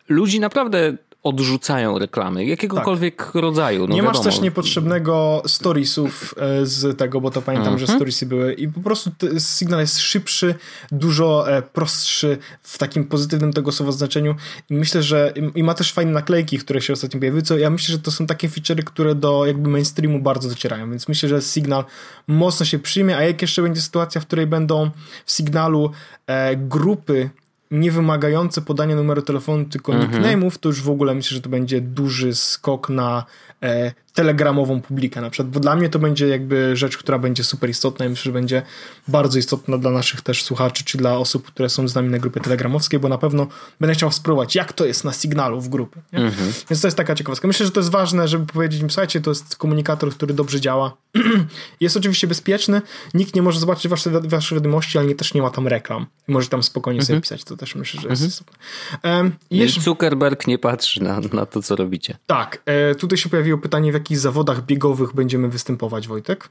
ludzi naprawdę odrzucają reklamy, jakiegokolwiek tak. rodzaju. No nie wiadomo. masz też niepotrzebnego storiesów e, z tego, bo to pamiętam, mm -hmm. że mhm. storiesy były i po prostu sygnał jest szybszy, dużo e, prostszy w takim pozytywnym tego słowa znaczeniu i myślę, że i ma też fajne naklejki, które się ostatnio pojawiły, co ja myślę, że to są takie feature'y, które do jakby mainstreamu bardzo docierają, więc myślę, że Signal mocno się przyjmie, a jak jeszcze będzie sytuacja, w której będą w Signalu e, grupy nie wymagające podania numeru telefonu, tylko mhm. nickname'ów, to już w ogóle myślę, że to będzie duży skok na e, telegramową publikę na przykład, bo dla mnie to będzie jakby rzecz, która będzie super istotna i myślę, że będzie bardzo istotna dla naszych też słuchaczy, czy dla osób, które są z nami na grupie telegramowskiej, bo na pewno będę chciał spróbować, jak to jest na sygnalu w grupie. Mhm. Więc to jest taka ciekawostka. Myślę, że to jest ważne, żeby powiedzieć im, słuchajcie, to jest komunikator, który dobrze działa. jest oczywiście bezpieczny, nikt nie może zobaczyć wasze, wasze wiadomości, ale nie, też nie ma tam reklam. Może tam spokojnie mhm. sobie pisać, to też myślę, że jest mhm. istotne. Um, jeszcze... Zuckerberg nie patrzy na, na to, co robicie. Tak. E, tutaj się pojawiło pytanie, w jaki jakich zawodach biegowych będziemy występować, Wojtek?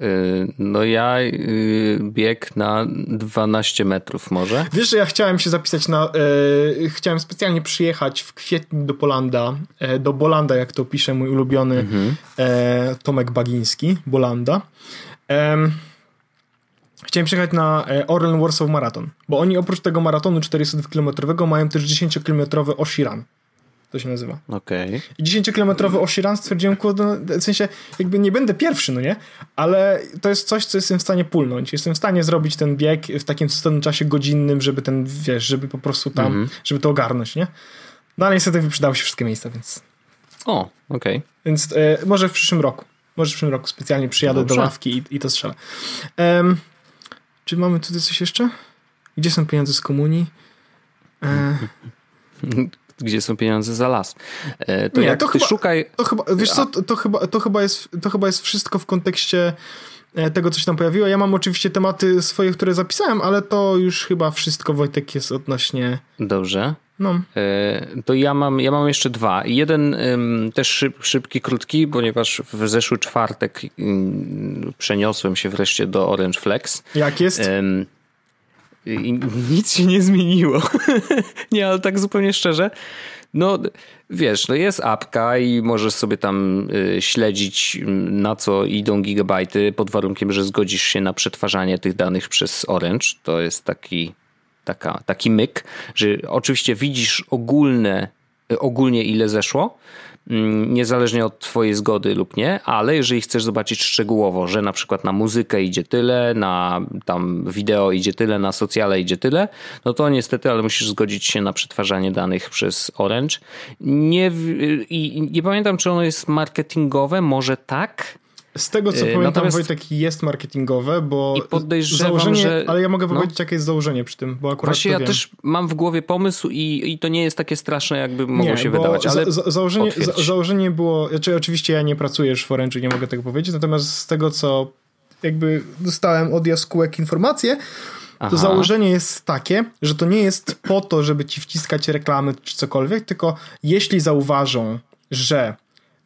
Y, no ja y, bieg na 12 metrów może. Wiesz, że ja chciałem się zapisać na... E, chciałem specjalnie przyjechać w kwietniu do Polanda, e, do Bolanda, jak to pisze mój ulubiony mhm. e, Tomek Bagiński, Bolanda. chciałem przyjechać na Orlen Warsaw Marathon, bo oni oprócz tego maratonu 400-kilometrowego mają też 10-kilometrowy Oshiran to się nazywa. Okej. Okay. I 10-kilometrowy Oshiran stwierdziłem, kurde, no, w sensie jakby nie będę pierwszy, no nie? Ale to jest coś, co jestem w stanie pulnąć. Jestem w stanie zrobić ten bieg w takim stosownym czasie godzinnym, żeby ten, wiesz, żeby po prostu tam, mm -hmm. żeby to ogarnąć, nie? No ale niestety wyprzedały się wszystkie miejsca, więc... O, okej. Okay. Więc e, może w przyszłym roku. Może w przyszłym roku specjalnie przyjadę Dobrze. do ławki i, i to strzelę. Um, czy mamy tutaj coś jeszcze? Gdzie są pieniądze z komunii? E... gdzie są pieniądze za las. E, to nie, jak to ty chyba, szukaj... To chyba, wiesz co, to, to, chyba, to, chyba jest, to chyba jest wszystko w kontekście e, tego, co się tam pojawiło. Ja mam oczywiście tematy swoje, które zapisałem, ale to już chyba wszystko, Wojtek, jest odnośnie... Dobrze. No. E, to ja mam, ja mam jeszcze dwa. Jeden też szyb, szybki, krótki, ponieważ w zeszły czwartek przeniosłem się wreszcie do Orange Flex. Jak jest? I nic się nie zmieniło. nie, ale tak zupełnie szczerze. No, wiesz, no jest apka i możesz sobie tam y, śledzić na co idą gigabajty pod warunkiem, że zgodzisz się na przetwarzanie tych danych przez Orange. To jest taki, taka, taki myk, że oczywiście widzisz ogólne, ogólnie ile zeszło, Mm, niezależnie od twojej zgody lub nie, ale jeżeli chcesz zobaczyć szczegółowo, że na przykład na muzykę idzie tyle, na tam wideo idzie tyle, na socjale idzie tyle, no to niestety, ale musisz zgodzić się na przetwarzanie danych przez Orange. Nie, nie pamiętam, czy ono jest marketingowe, może tak, z tego co y, pamiętam, Natomiast... Wojtek jest marketingowe, bo założenie, że... ale ja mogę no. powiedzieć, jakie jest założenie przy tym, bo akurat Właśnie ja wiem. też mam w głowie pomysł i, i to nie jest takie straszne, jakby mogło nie, się wydawać, ale za, założenie, za, założenie było, znaczy oczywiście ja nie pracuję w Orange, nie mogę tego powiedzieć, natomiast z tego, co jakby dostałem od jaskółek informacje, to założenie jest takie, że to nie jest po to, żeby ci wciskać reklamy czy cokolwiek, tylko jeśli zauważą, że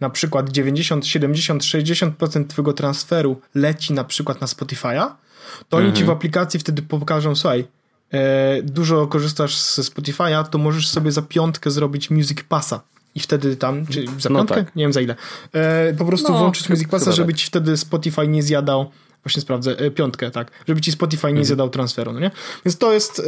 na przykład 90, 70, 60% twojego transferu leci na przykład na Spotify'a, to oni ci w mhm. aplikacji wtedy pokażą, słuchaj, e, dużo korzystasz ze Spotify'a, to możesz sobie za piątkę zrobić Music Passa. I wtedy tam, czy za no piątkę? Tak. Nie wiem za ile. E, po prostu no, włączyć Music Passa, żeby tak. ci wtedy Spotify nie zjadał Właśnie sprawdzę, e, piątkę, tak. Żeby ci Spotify nie mhm. zadał transferu, no nie? Więc to jest,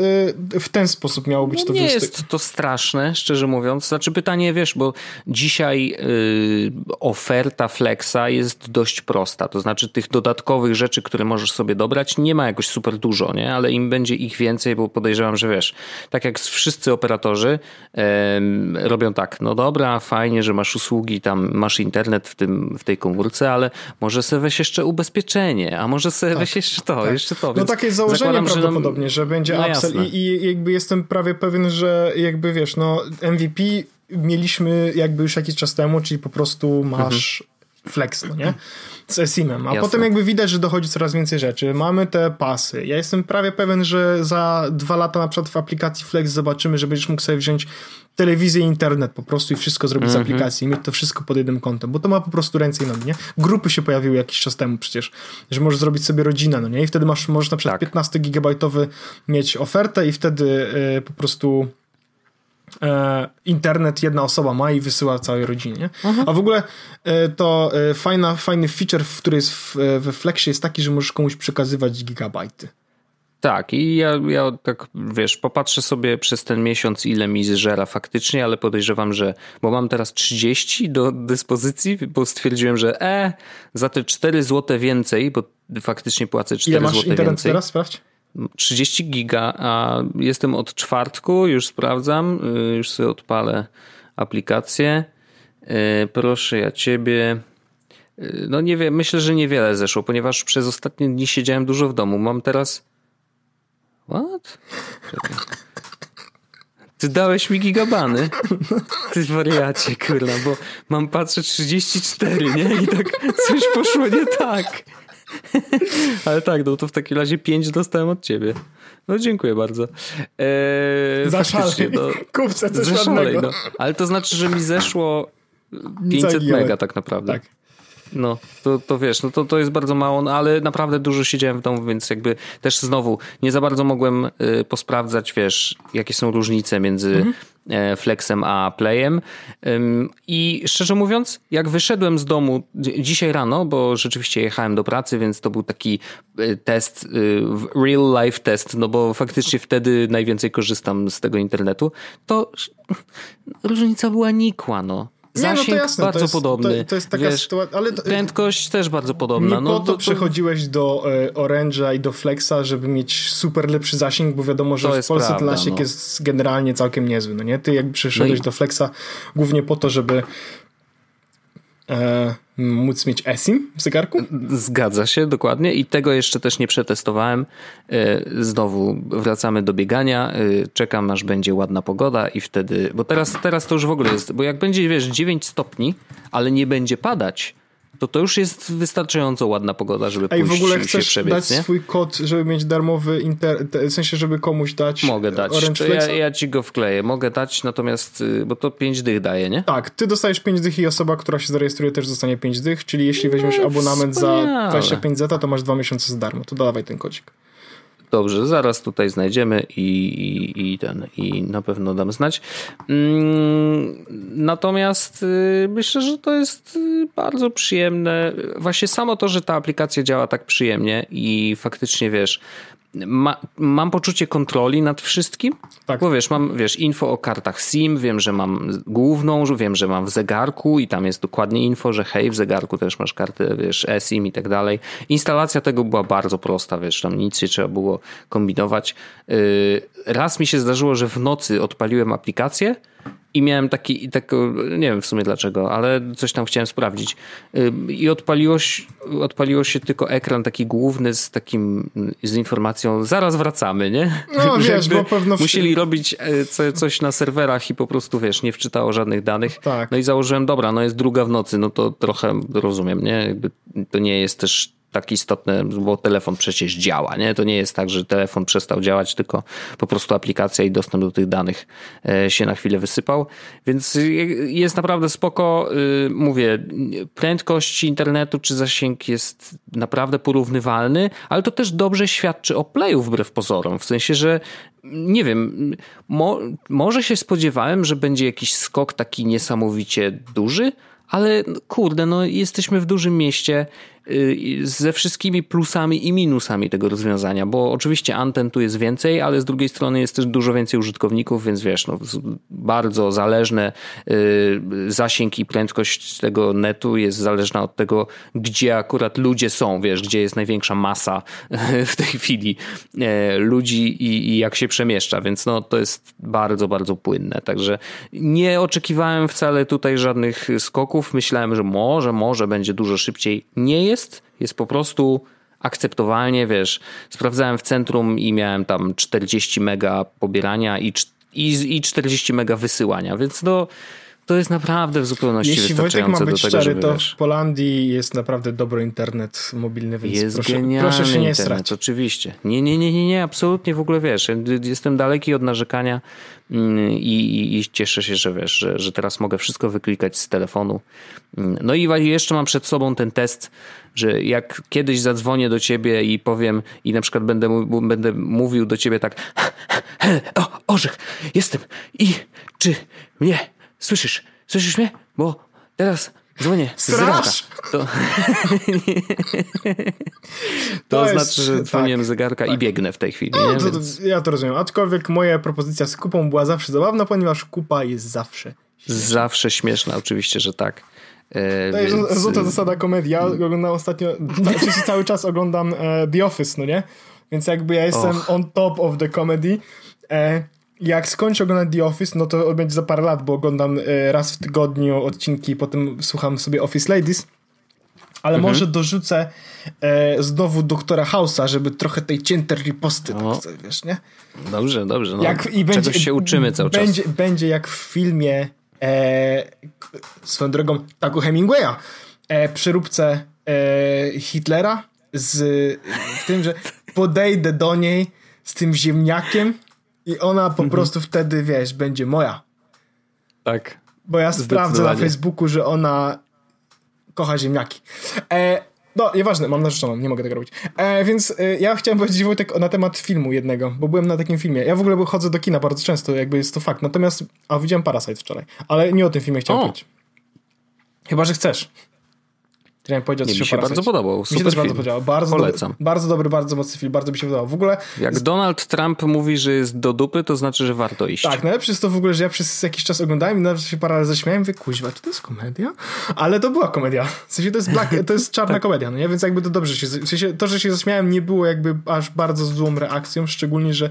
e, w ten sposób miało być no to Nie jest to straszne, szczerze mówiąc. Znaczy pytanie, wiesz, bo dzisiaj y, oferta Flexa jest dość prosta. To znaczy tych dodatkowych rzeczy, które możesz sobie dobrać, nie ma jakoś super dużo, nie? Ale im będzie ich więcej, bo podejrzewam, że wiesz, tak jak wszyscy operatorzy robią tak, no dobra, fajnie, że masz usługi, tam masz internet w, tym, w tej komórce, ale może sobie weź jeszcze ubezpieczenie, a może sobie tak, weź jeszcze to, tak. jeszcze to. No takie założenie zakładam, prawdopodobnie, że, że będzie no upsell i, i jakby jestem prawie pewien, że jakby wiesz, no MVP mieliśmy jakby już jakiś czas temu, czyli po prostu masz mhm. Flex, no nie? z eSIM-em. A Jasne. potem jakby widać, że dochodzi coraz więcej rzeczy. Mamy te pasy. Ja jestem prawie pewien, że za dwa lata na przykład w aplikacji Flex zobaczymy, że będziesz mógł sobie wziąć telewizję i internet po prostu i wszystko zrobić mm -hmm. z mhm. aplikacji i mieć to wszystko pod jednym kątem, bo to ma po prostu ręce i nogi, nie? Grupy się pojawiły jakiś czas temu przecież, że możesz zrobić sobie rodzinę, no nie? I wtedy masz, możesz na przykład tak. 15 gigabajtowy mieć ofertę i wtedy yy, po prostu internet jedna osoba ma i wysyła całej rodzinie. Mhm. A w ogóle e, to e, fajna, fajny feature, który jest w, we Flexie jest taki, że możesz komuś przekazywać gigabajty. Tak, i ja, ja tak wiesz, popatrzę sobie przez ten miesiąc, ile mi zżera faktycznie, ale podejrzewam, że bo mam teraz 30 do dyspozycji, bo stwierdziłem, że e, za te 4 zł więcej, bo faktycznie płacę 4 zł więcej. Ile masz internet teraz? Sprawdź. 30 giga, a jestem od czwartku, już sprawdzam, y, już sobie odpalę aplikację. Y, proszę ja ciebie. Y, no nie wiem, myślę, że niewiele zeszło, ponieważ przez ostatnie dni siedziałem dużo w domu. Mam teraz. What? Ty dałeś mi gigabany. Ty wariacie, kurna, bo mam patrzę 34, nie? I tak coś poszło nie tak. Ale tak, no to w takim razie 5 dostałem od ciebie. No dziękuję bardzo. Eee, Zaszalej. No, Kupce coś Zaszalej, no. Ale to znaczy, że mi zeszło 500 mega tak naprawdę. Tak. No, to, to wiesz, no to, to jest bardzo mało, no, ale naprawdę dużo siedziałem w domu, więc jakby też znowu nie za bardzo mogłem y, posprawdzać, wiesz, jakie są różnice między mhm. E, Flexem a Playem. I szczerze mówiąc, jak wyszedłem z domu dzisiaj rano, bo rzeczywiście jechałem do pracy, więc to był taki y, test, y, real life test, no bo faktycznie wtedy najwięcej korzystam z tego internetu, to różnica była nikła, no. Zasięg nie, no to jasne, bardzo to jest, podobny. To, to, jest taka sytuacja, ale to, prędkość też bardzo podobna. Nie no, po to, to przechodziłeś do e, Orange'a i do Flexa, żeby mieć super lepszy zasięg, bo wiadomo, że w Polsce ten zasięg no. jest generalnie całkiem niezły. No nie? Ty jakby przeszedłeś no i... do Flexa głównie po to, żeby e, móc mieć eSIM w zegarku? Zgadza się, dokładnie i tego jeszcze też nie przetestowałem. E, znowu wracamy do biegania, e, czekam aż będzie ładna pogoda i wtedy, bo teraz, teraz to już w ogóle jest, bo jak będzie wiesz 9 stopni, ale nie będzie padać, to to już jest wystarczająco ładna pogoda, żeby Ej, pójść w ogóle chcesz przebiec, dać nie? swój kod, żeby mieć darmowy inter... w sensie, żeby komuś dać Mogę dać, Orange ja, ja, ci go wkleję. Mogę dać, natomiast, y, bo to 5 dych daje, nie? Tak, ty dostajesz 5 dych i osoba, która się zarejestruje też dostanie 5 dych, czyli jeśli weźmiesz no, abonament wspaniale. za 25 zeta, to masz 2 miesiące za darmo. To dawaj ten kodzik. Dobrze, zaraz tutaj znajdziemy i, i, i ten, i na pewno dam znać. Mm, natomiast y, myślę, że to jest y, bardzo przyjemne. Właśnie samo to, że ta aplikacja działa tak przyjemnie i faktycznie wiesz, ma, mam poczucie kontroli nad wszystkim, tak. bo wiesz, mam wiesz, info o kartach SIM, wiem, że mam główną, wiem, że mam w zegarku i tam jest dokładnie info, że hej, w zegarku też masz kartę, wiesz, eSIM i tak dalej. Instalacja tego była bardzo prosta, wiesz, tam nic nie trzeba było kombinować. Yy, raz mi się zdarzyło, że w nocy odpaliłem aplikację i miałem taki, tak, nie wiem w sumie dlaczego, ale coś tam chciałem sprawdzić. I odpaliło się, odpaliło się tylko ekran taki główny z takim, z informacją, zaraz wracamy, nie? No wiesz, bo pewno... Musieli robić e, coś na serwerach i po prostu, wiesz, nie wczytało żadnych danych. Tak. No i założyłem, dobra, no jest druga w nocy, no to trochę rozumiem, nie? Jakby to nie jest też tak istotne, bo telefon przecież działa, nie? To nie jest tak, że telefon przestał działać, tylko po prostu aplikacja i dostęp do tych danych e, się na chwilę wysypał, więc jest naprawdę spoko. Y, mówię, prędkość internetu czy zasięg jest naprawdę porównywalny, ale to też dobrze świadczy o playu wbrew pozorom, w sensie, że nie wiem, mo może się spodziewałem, że będzie jakiś skok taki niesamowicie duży, ale kurde, no jesteśmy w dużym mieście. Ze wszystkimi plusami i minusami tego rozwiązania, bo oczywiście anten tu jest więcej, ale z drugiej strony jest też dużo więcej użytkowników, więc wiesz, no, bardzo zależne y, zasięg i prędkość tego netu jest zależna od tego, gdzie akurat ludzie są, wiesz, gdzie jest największa masa w tej chwili e, ludzi i, i jak się przemieszcza, więc no to jest bardzo, bardzo płynne, także nie oczekiwałem wcale tutaj żadnych skoków, myślałem, że może, może będzie dużo szybciej, nie jest, jest po prostu akceptowalnie, wiesz, sprawdzałem w centrum i miałem tam 40 mega pobierania i, i, i 40 mega wysyłania, więc no to jest naprawdę w zupełności Jeśli wystarczające Wojtek ma być do tego, szczery, to wiesz, w Polandii jest naprawdę dobry internet mobilny, więc jest proszę, proszę się nie internet, strać. oczywiście. Nie, nie, nie, nie, nie, absolutnie w ogóle wiesz, jestem daleki od narzekania mm, i, i, i cieszę się, że wiesz, że, że teraz mogę wszystko wyklikać z telefonu. No i jeszcze mam przed sobą ten test, że jak kiedyś zadzwonię do ciebie i powiem i na przykład będę, będę mówił do ciebie tak o, orzech, jestem i czy mnie słyszysz? Słyszysz mnie? Bo teraz dzwonię z Straż! zegarka. To, to, jest- znaczy, że dzwoniłem tak, z zegarka i biegnę w tej chwili. No, nie? to, Więc ja to rozumiem. Aczkolwiek moja propozycja z kupą była zawsze zabawna, ponieważ kupa jest zawsze. zawsze śmieszna, oczywiście, że tak. E, To jest więc, złota zasada komedii. Ja oglądam ostatnio, znaczy cały czas oglądam e, The Office, no nie? Więc jakby ja jestem Och. on top of the comedy. E, jak skończę oglądać The Office, no to będzie za parę lat, bo oglądam e, raz w tygodniu odcinki potem słucham sobie Office Ladies. Ale Mhm. może dorzucę e, znowu Doktora House'a, żeby trochę tej ciętej riposty, O. tak, wiesz, nie? Dobrze, dobrze. No, Jak, i czegoś będzie, się uczymy cały czas. będzie, Będzie jak w filmie e, swoją drogą Taku Hemingwaya e, przyróbce e, Hitlera z tym, że podejdę do niej z tym ziemniakiem i ona Mhm. po prostu wtedy, wiesz, będzie moja. Tak. Bo ja sprawdzę na. Facebooku, że ona kocha ziemniaki. E, no, nieważne, mam narzeczoną, nie mogę tego robić. E, więc e, ja chciałem powiedzieć, Wojtek, na temat filmu jednego, bo byłem na takim filmie. Ja w ogóle chodzę do kina bardzo często, jakby jest to fakt. Natomiast, a widziałem Parasite wczoraj, ale nie o tym filmie chciałem O. powiedzieć. Chyba, że chcesz. Chciałem powiedzieć Nie, coś mi się bardzo podobał. Mi się też bardzo film. podobał. Bardzo Polecam. Dobry, bardzo dobry, bardzo mocny film, bardzo mi się podobał. W ogóle Jak Donald Trump mówi, że jest do dupy, to znaczy, że warto iść. Tak, najlepsze jest to w ogóle, że ja przez jakiś czas oglądałem i nawet się parę zaśmiałem, mówię, kuźwa, czy to jest komedia? Ale to była komedia. W sensie to jest, black, to jest czarna komedia, no nie? Więc jakby to dobrze się, w sensie to, że się zaśmiałem nie było jakby aż bardzo złą reakcją, szczególnie, że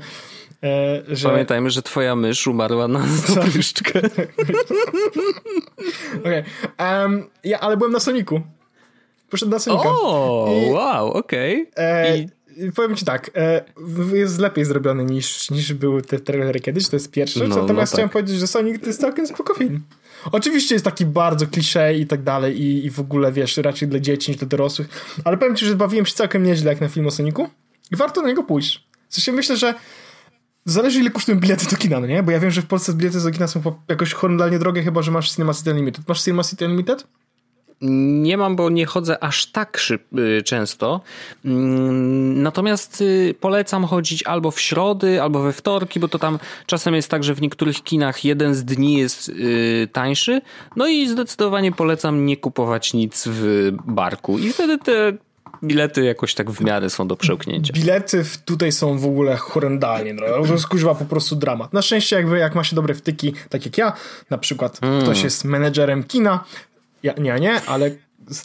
e, że... Pamiętajmy, że twoja mysz umarła na zapryszczkę. Okej. Em, ja, ale byłem na Soniku. Poszedłem na Sonika. O, I- wow, okej. E, I- powiem ci tak, e, jest lepiej zrobiony niż, niż były te trailery kiedyś, to jest pierwsze. No, Natomiast no chciałem tak. powiedzieć, że Sonic to jest całkiem spoko film. Oczywiście jest taki bardzo klisze i tak dalej i, i w ogóle, wiesz, raczej dla dzieci niż dla dorosłych, ale powiem ci, że bawiłem się całkiem nieźle jak na film o Sonicu i warto na niego pójść. W sensie myślę, że zależy ile kosztują bilety do kina, no nie? Bo ja wiem, że w Polsce bilety do kina są jakoś horrendalnie drogie, chyba, że masz Cinema City Unlimited. Masz Cinema City Unlimited? Nie mam, bo nie chodzę aż tak szyb, y, często. Mm, Natomiast y, polecam chodzić albo w środy, albo we wtorki, bo to tam czasem jest tak, że w niektórych kinach jeden z dni jest y, tańszy. No i zdecydowanie polecam nie kupować nic w barku. I wtedy te bilety jakoś tak w miarę są do przełknięcia. Bilety tutaj są w ogóle horrendalnie drogie. To jest kuźwa po prostu dramat. Na szczęście jakby jak ma się dobre wtyki, tak jak ja, na przykład ktoś jest menedżerem kina, ja nie, nie, ale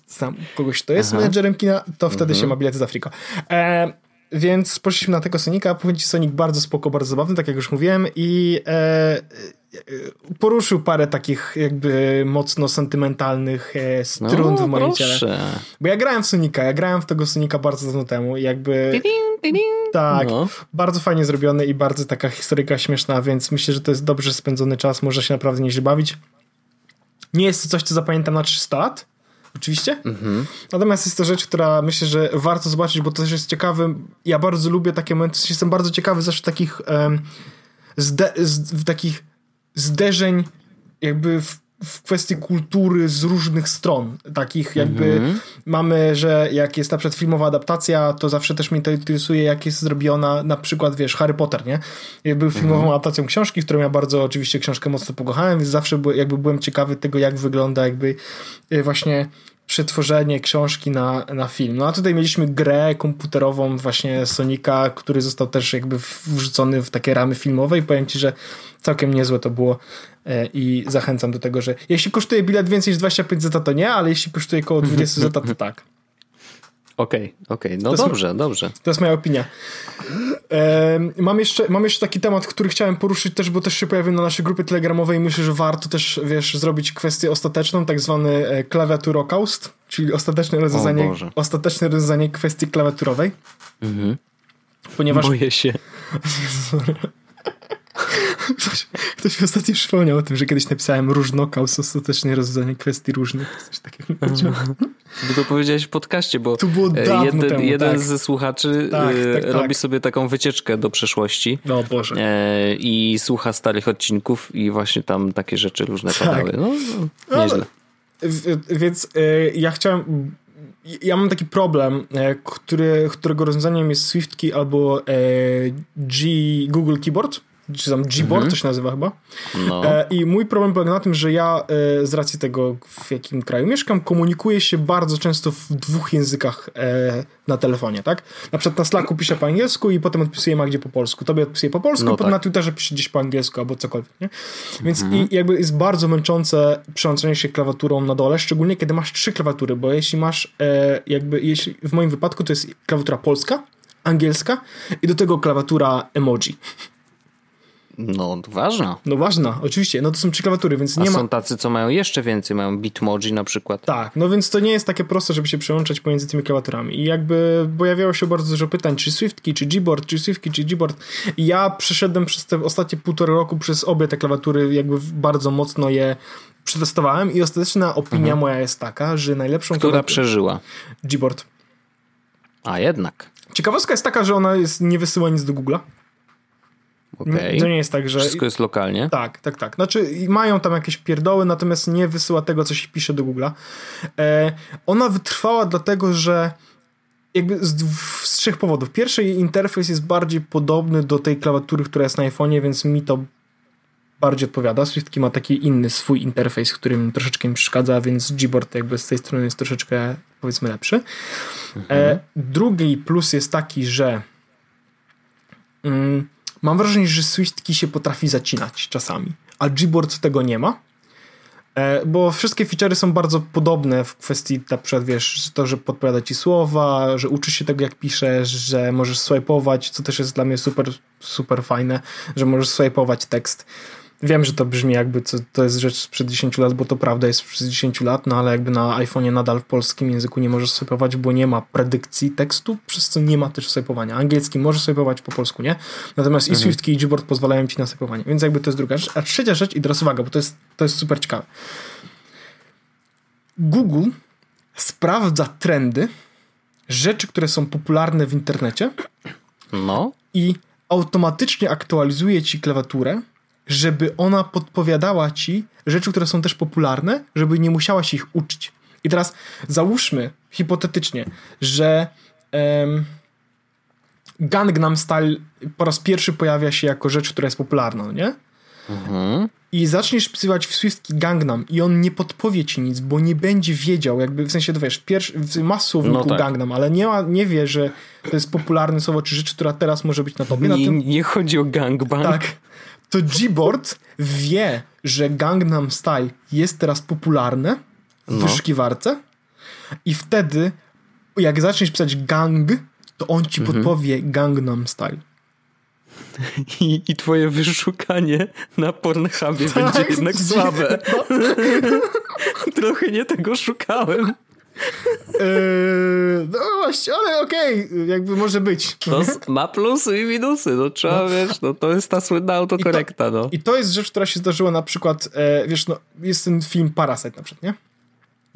znam kogoś, kto jest menedżerem kina, to wtedy się ma bilety z Afrika. E, więc poszliśmy na tego Sonika. Powiem ci, Sonic bardzo spoko, bardzo zabawny, tak jak już mówiłem i e, e, poruszył parę takich jakby mocno sentymentalnych e, strun w moim ciele. No, proszę. Bo ja grałem w Sonika, ja grałem w tego Sonika bardzo dawno temu i jakby... Tak, No. bardzo fajnie zrobione i bardzo taka historyka śmieszna, więc myślę, że to jest dobrze spędzony czas, można się naprawdę nieźle bawić. Nie jest to coś, co zapamiętam na 300 lat, oczywiście, natomiast jest to rzecz, która myślę, że warto zobaczyć, bo to też jest ciekawe. Ja bardzo lubię takie momenty, jestem bardzo ciekawy zawsze takich em, zde, z, takich zderzeń jakby w, w kwestii kultury z różnych stron. Takich jakby mamy, że jak jest na przykład filmowa adaptacja, to zawsze też mnie to interesuje, jak jest zrobiona na przykład, wiesz, Harry Potter, nie? Jak Był filmową adaptacją książki, którą ja bardzo oczywiście książkę mocno pokochałem, więc zawsze by- jakby byłem ciekawy tego, jak wygląda jakby y, właśnie przetworzenie książki na, na film. No a tutaj mieliśmy grę komputerową właśnie Sonika, który został też jakby wrzucony w takie ramy filmowe i powiem ci, że całkiem niezłe to było i zachęcam do tego, że jeśli kosztuje bilet więcej niż 25 zeta to nie, ale jeśli kosztuje około 20 zeta to tak. Okej, okay, okej, okay. no to dobrze, jest, dobrze. To jest moja opinia. E, mam, jeszcze, mam jeszcze taki temat, który chciałem poruszyć też, bo też się pojawił na naszej grupie telegramowej i myślę, że warto też, wiesz, zrobić kwestię ostateczną, tak zwany e, klawiaturokaust, czyli ostateczne rozwiązanie, ostateczne rozwiązanie kwestii klawiaturowej. Mhm. Ponieważ... Boję się. Ktoś, ktoś mi ostatnio przypomniał o tym, że kiedyś napisałem różnokaus, ostatecznie rozwiązanie kwestii różnych. Coś takiego Bo to powiedziałeś w podcaście, bo to było e, jeden, temu, jeden tak. ze słuchaczy tak, e, tak, tak, robi sobie taką wycieczkę do przeszłości. No Boże. E, I słucha starych odcinków i właśnie tam takie rzeczy różne tak. padały. No, no nieźle. Więc ja chciałem ja mam taki problem, który, którego rozwiązaniem jest SwiftKey albo G Google Keyboard czy tam Gboard mhm. to się nazywa chyba. No. E, I mój problem polega na tym, że ja e, z racji tego, w jakim kraju mieszkam, komunikuję się bardzo często w dwóch językach e, na telefonie, tak? Na przykład na Slacku piszę po angielsku i potem odpisuję Magdzie po polsku. Tobie odpisuję po polsku, no potem tak. na Twitterze piszę gdzieś po angielsku albo cokolwiek, nie? Więc mhm. i, jakby jest bardzo męczące przełączenie się klawiaturą na dole, szczególnie kiedy masz trzy klawiatury, bo jeśli masz jakby, jeśli w moim wypadku to jest klawiatura polska, angielska i do tego klawiatura emoji. No, ważna. No ważna, oczywiście. No to są trzy klawiatury, więc nie A ma... są tacy, co mają jeszcze więcej, mają Bitmoji na przykład. Tak, no więc to nie jest takie proste, żeby się przełączać pomiędzy tymi klawiaturami. I jakby pojawiało się bardzo dużo pytań, czy SwiftKey, czy Gboard, czy SwiftKey, czy Gboard. I ja przeszedłem przez te ostatnie półtora roku przez obie te klawiatury, jakby bardzo mocno je przetestowałem i ostateczna opinia mhm. moja jest taka, że najlepszą Która klawiaturę... przeżyła? Gboard. A jednak. Ciekawostka jest taka, że ona jest, nie wysyła nic do Google'a. Okay. To nie jest tak, że... Wszystko jest lokalnie? Tak, tak, tak. Znaczy mają tam jakieś pierdoły, natomiast nie wysyła tego, co się pisze do Google'a. E, ona wytrwała dlatego, że jakby z, z trzech powodów. Pierwszy, jej interfejs jest bardziej podobny do tej klawiatury, która jest na iPhone'ie, więc mi to bardziej odpowiada. SwiftKey ma taki inny swój interfejs, którym troszeczkę mi przeszkadza, więc Gboard jakby z tej strony jest troszeczkę powiedzmy lepszy. E, mhm. E, drugi plus jest taki, że mm, Mam wrażenie, że SwiftKey się potrafi zacinać czasami, a Gboard tego nie ma. E, bo wszystkie feature'y są bardzo podobne w kwestii na przykład, wiesz, to, że podpowiada ci słowa, że uczysz się tego jak piszesz, że możesz swipe'ować, co też jest dla mnie super, super fajne, że możesz swipe'ować tekst. Wiem, że to brzmi jakby co, to jest rzecz sprzed 10 lat, bo to prawda jest sprzed 10 lat, no ale jakby na iPhone'ie nadal w polskim języku nie możesz swipe'ować, bo nie ma predykcji tekstu, przez co nie ma też swipe'owania. Angielski możesz swipe'ować, po polsku nie. Natomiast mhm. i SwiftKey i Gboard pozwalają ci na swipe'owanie, więc jakby to jest druga rzecz. A trzecia rzecz, i teraz uwaga, bo to jest, to jest super ciekawe. Google sprawdza trendy, rzeczy, które są popularne w internecie no. i automatycznie aktualizuje ci klawiaturę żeby ona podpowiadała ci rzeczy, które są też popularne, żeby nie musiałaś ich uczyć. I teraz załóżmy hipotetycznie, że um, Gangnam Style po raz pierwszy pojawia się jako rzecz, która jest popularna, no nie? Mhm. I zaczniesz wpisywać w Swiftki Gangnam i on nie podpowie ci nic, bo nie będzie wiedział, jakby w sensie, to wiesz, pierwszy, ma słowniku no tak. Gangnam, ale nie, ma, nie wie, że to jest popularne słowo, czy rzecz, która teraz może być na tobie. Nie, na tym... nie chodzi o gangbang. Tak, to Gboard wie, że Gangnam Style jest teraz popularne w no. wyszukiwarce i wtedy jak zaczniesz pisać gang, to on ci mhm. podpowie Gangnam Style. I, I twoje wyszukanie na Pornhubie tak, będzie jednak słabe. No. Trochę nie tego szukałem. Yy, no właśnie, ale okej, okay, jakby może być. To ma plusy i minusy, no trzeba, no. wiesz, no to jest ta słynna autokorekta, I to, no. I to jest rzecz, która się zdarzyła na przykład, e, wiesz, no, jest ten film Parasite na przykład, nie?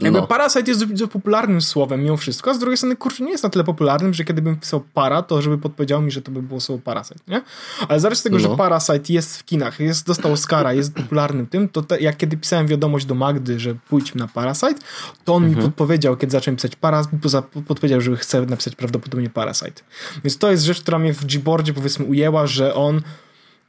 Jakby no. Parasite jest bardzo popularnym słowem mimo wszystko, a z drugiej strony, kurczę, nie jest na tyle popularnym, że kiedy bym pisał para, to żeby podpowiedział mi, że to by było słowo Parasite, nie? Ale zaraz tego, no. że Parasite jest w kinach, jest, dostał Oscara, jest popularnym tym, to te, jak kiedy pisałem wiadomość do Magdy, że pójdźmy na Parasite, to on mhm. mi podpowiedział, kiedy zacząłem pisać Parasite, podpowiedział, że chce napisać prawdopodobnie Parasite. Więc to jest rzecz, która mnie w Gboardzie powiedzmy ujęła, że on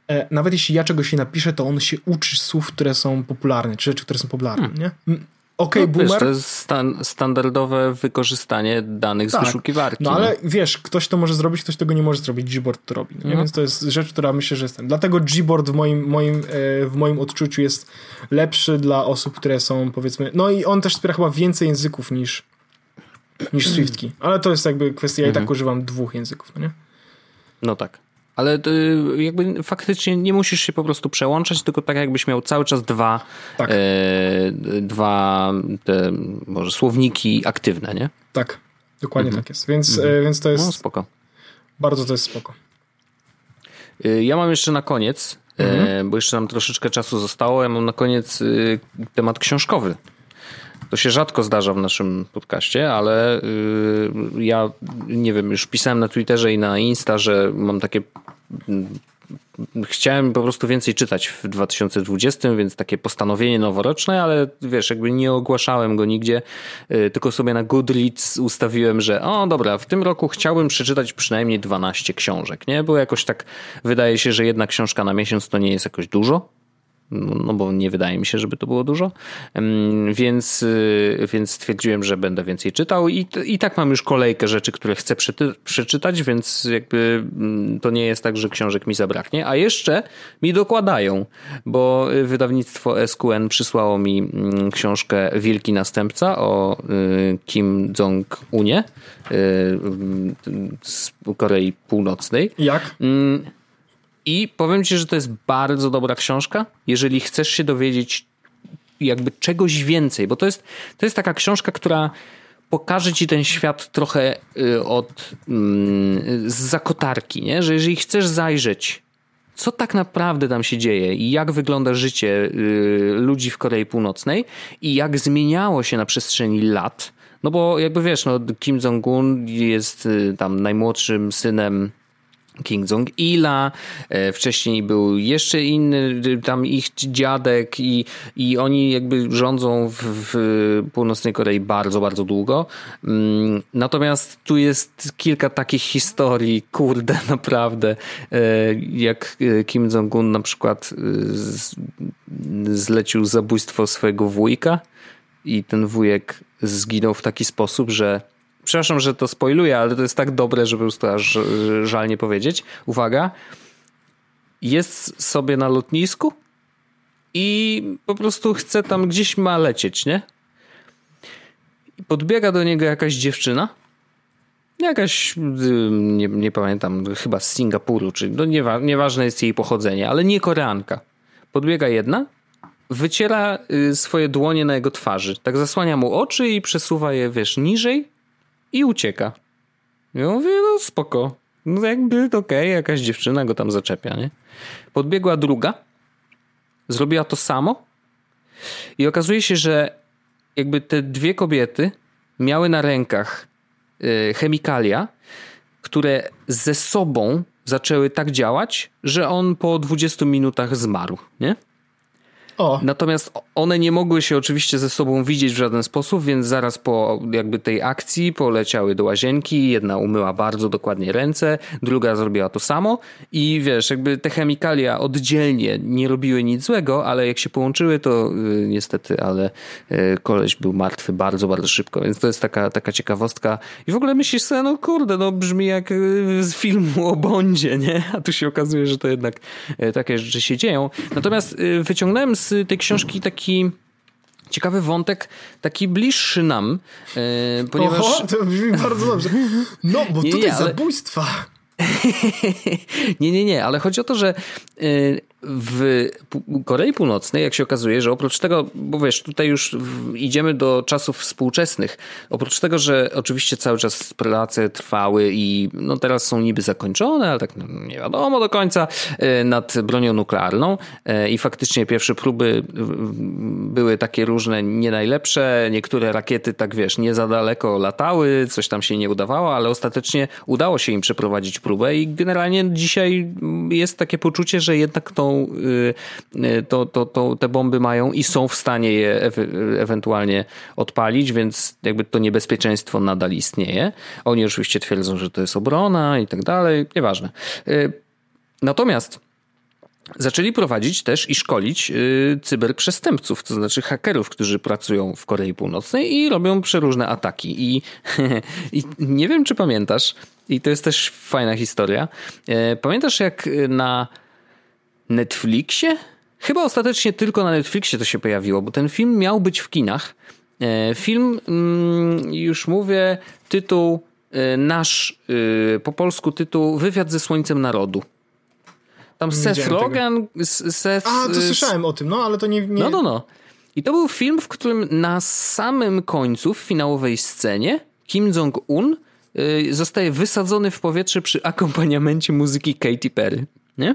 e, nawet jeśli ja czegoś nie napiszę, to on się uczy słów, które są popularne, czy rzeczy, które są popularne, hmm. nie? OK, no, boomer. Wiesz, to jest stan standardowe wykorzystanie danych tak. z wyszukiwarki. No ale wiesz, ktoś to może zrobić, ktoś tego nie może zrobić. Gboard to robi. No. Więc to jest rzecz, która myślę, że jest ten. Dlatego Gboard w moim, moim, e, w moim odczuciu jest lepszy dla osób, które są powiedzmy. No i on też wspiera chyba więcej języków niż, niż Swiftki. Ale to jest jakby kwestia, ja i tak mhm. używam dwóch języków, no nie? No tak. Ale y, jakby faktycznie nie musisz się po prostu przełączać, tylko tak jakbyś miał cały czas dwa, tak. e, dwa te, może słowniki aktywne, nie? Tak, dokładnie mhm. tak jest. Więc, mhm. E, więc to jest. No, spoko. Bardzo to jest spoko. Y, ja mam jeszcze na koniec, e, mhm. bo jeszcze nam troszeczkę czasu zostało. Ja mam na koniec y, temat książkowy. To się rzadko zdarza w naszym podcaście, ale yy, ja nie wiem, już pisałem na Twitterze i na Insta, że mam takie. Yy, chciałem po prostu więcej czytać w 2020, więc takie postanowienie noworoczne, ale wiesz, jakby nie ogłaszałem go nigdzie, yy, tylko sobie na Goodreads ustawiłem, że o dobra, w tym roku chciałbym przeczytać przynajmniej 12 książek, nie? Bo jakoś tak wydaje się, że jedna książka na miesiąc to nie jest jakoś dużo no bo nie wydaje mi się, żeby to było dużo, więc, y, więc stwierdziłem, że będę więcej czytał i, i tak mam już kolejkę rzeczy, które chcę przeczytać, więc jakby mm, to nie jest tak, że książek mi zabraknie, a jeszcze mi dokładają, bo wydawnictwo SQN przysłało mi mm, książkę Wielki Następca o y, Kim Jong-unie y, z Korei Północnej. Jak? I powiem ci, że to jest bardzo dobra książka, jeżeli chcesz się dowiedzieć jakby czegoś więcej, bo to jest, to jest taka książka, która pokaże ci ten świat trochę y, od mm, z zakotarki, nie? że jeżeli chcesz zajrzeć co tak naprawdę tam się dzieje i jak wygląda życie y, ludzi w Korei Północnej i jak zmieniało się na przestrzeni lat. No bo jakby wiesz, no Kim Jong-un jest y, tam najmłodszym synem King Jong-ila, e, wcześniej był jeszcze inny, tam ich dziadek i, i oni jakby rządzą w, w północnej Korei bardzo, bardzo długo. Mm, natomiast tu jest kilka takich historii, kurde, naprawdę, e, jak e, Kim Jong-un na przykład zlecił zabójstwo swojego wujka i ten wujek zginął w taki sposób, że przepraszam, że to spoiluję, ale to jest tak dobre, że po prostu aż żal nie powiedzieć. Uwaga. Jest sobie na lotnisku i po prostu chce tam gdzieś ma lecieć, nie? Podbiega do niego jakaś dziewczyna. Jakaś, nie, nie pamiętam, chyba z Singapuru, czy no niewa, nieważne jest jej pochodzenie, ale nie Koreanka. Podbiega jedna, wyciera y, swoje dłonie na jego twarzy. Tak zasłania mu oczy i przesuwa je, wiesz, niżej i ucieka. Ja mówię, no spoko. No jakby okej, okay, jakaś dziewczyna go tam zaczepia, nie? Podbiegła druga, zrobiła to samo i okazuje się, że jakby te dwie kobiety miały na rękach y, chemikalia, które ze sobą zaczęły tak działać, że on po 20 minutach zmarł, nie? O. Natomiast one nie mogły się oczywiście ze sobą widzieć w żaden sposób, więc zaraz po jakby tej akcji poleciały do łazienki. Jedna umyła bardzo dokładnie ręce, druga zrobiła to samo i wiesz, jakby te chemikalia oddzielnie nie robiły nic złego, ale jak się połączyły, to y, niestety, ale y, koleś był martwy bardzo, bardzo szybko, więc to jest taka, taka ciekawostka. I w ogóle myślisz sobie, no kurde, no brzmi jak y, z filmu o Bondzie, nie? A tu się okazuje, że to jednak takie rzeczy się dzieją. Natomiast wyciągnąłem z tej książki taki ciekawy wątek, taki bliższy nam, yy, ponieważ... Oho, to brzmi bardzo dobrze. No, bo nie, tutaj nie, ale... zabójstwa. nie, nie, nie, ale chodzi o to, że yy, w Korei Północnej, jak się okazuje, że oprócz tego, bo wiesz, tutaj już idziemy do czasów współczesnych, oprócz tego, że oczywiście cały czas prace trwały i no teraz są niby zakończone, ale tak nie wiadomo do końca, e, nad bronią nuklearną e, i faktycznie pierwsze próby były takie różne, nie najlepsze, niektóre rakiety tak wiesz, nie za daleko latały, coś tam się nie udawało, ale ostatecznie udało się im przeprowadzić próbę i generalnie dzisiaj jest takie poczucie, że jednak tą Y, y, to, to, to te bomby mają i są w stanie je e ewentualnie odpalić, więc jakby to niebezpieczeństwo nadal istnieje. Oni oczywiście twierdzą, że to jest obrona i tak dalej, nieważne. Y, natomiast zaczęli prowadzić też i szkolić cyberprzestępców, to znaczy hakerów, którzy pracują w Korei Północnej i robią przeróżne ataki. I, i nie wiem, czy pamiętasz, i to jest też fajna historia. Pamiętasz, jak na Netflixie? Chyba ostatecznie tylko na Netflixie to się pojawiło, bo ten film miał być w kinach. E, film, mm, już mówię, tytuł e, nasz, po polsku tytuł Wywiad ze Słońcem Narodu. Tam nie Seth Rogen, Seth... A, to słyszałem o tym, no ale to nie, nie... No, no, no. I to był film, w którym na samym końcu, w finałowej scenie, Kim Jong-un zostaje wysadzony w powietrze przy akompaniamencie muzyki Katy Perry. Nie?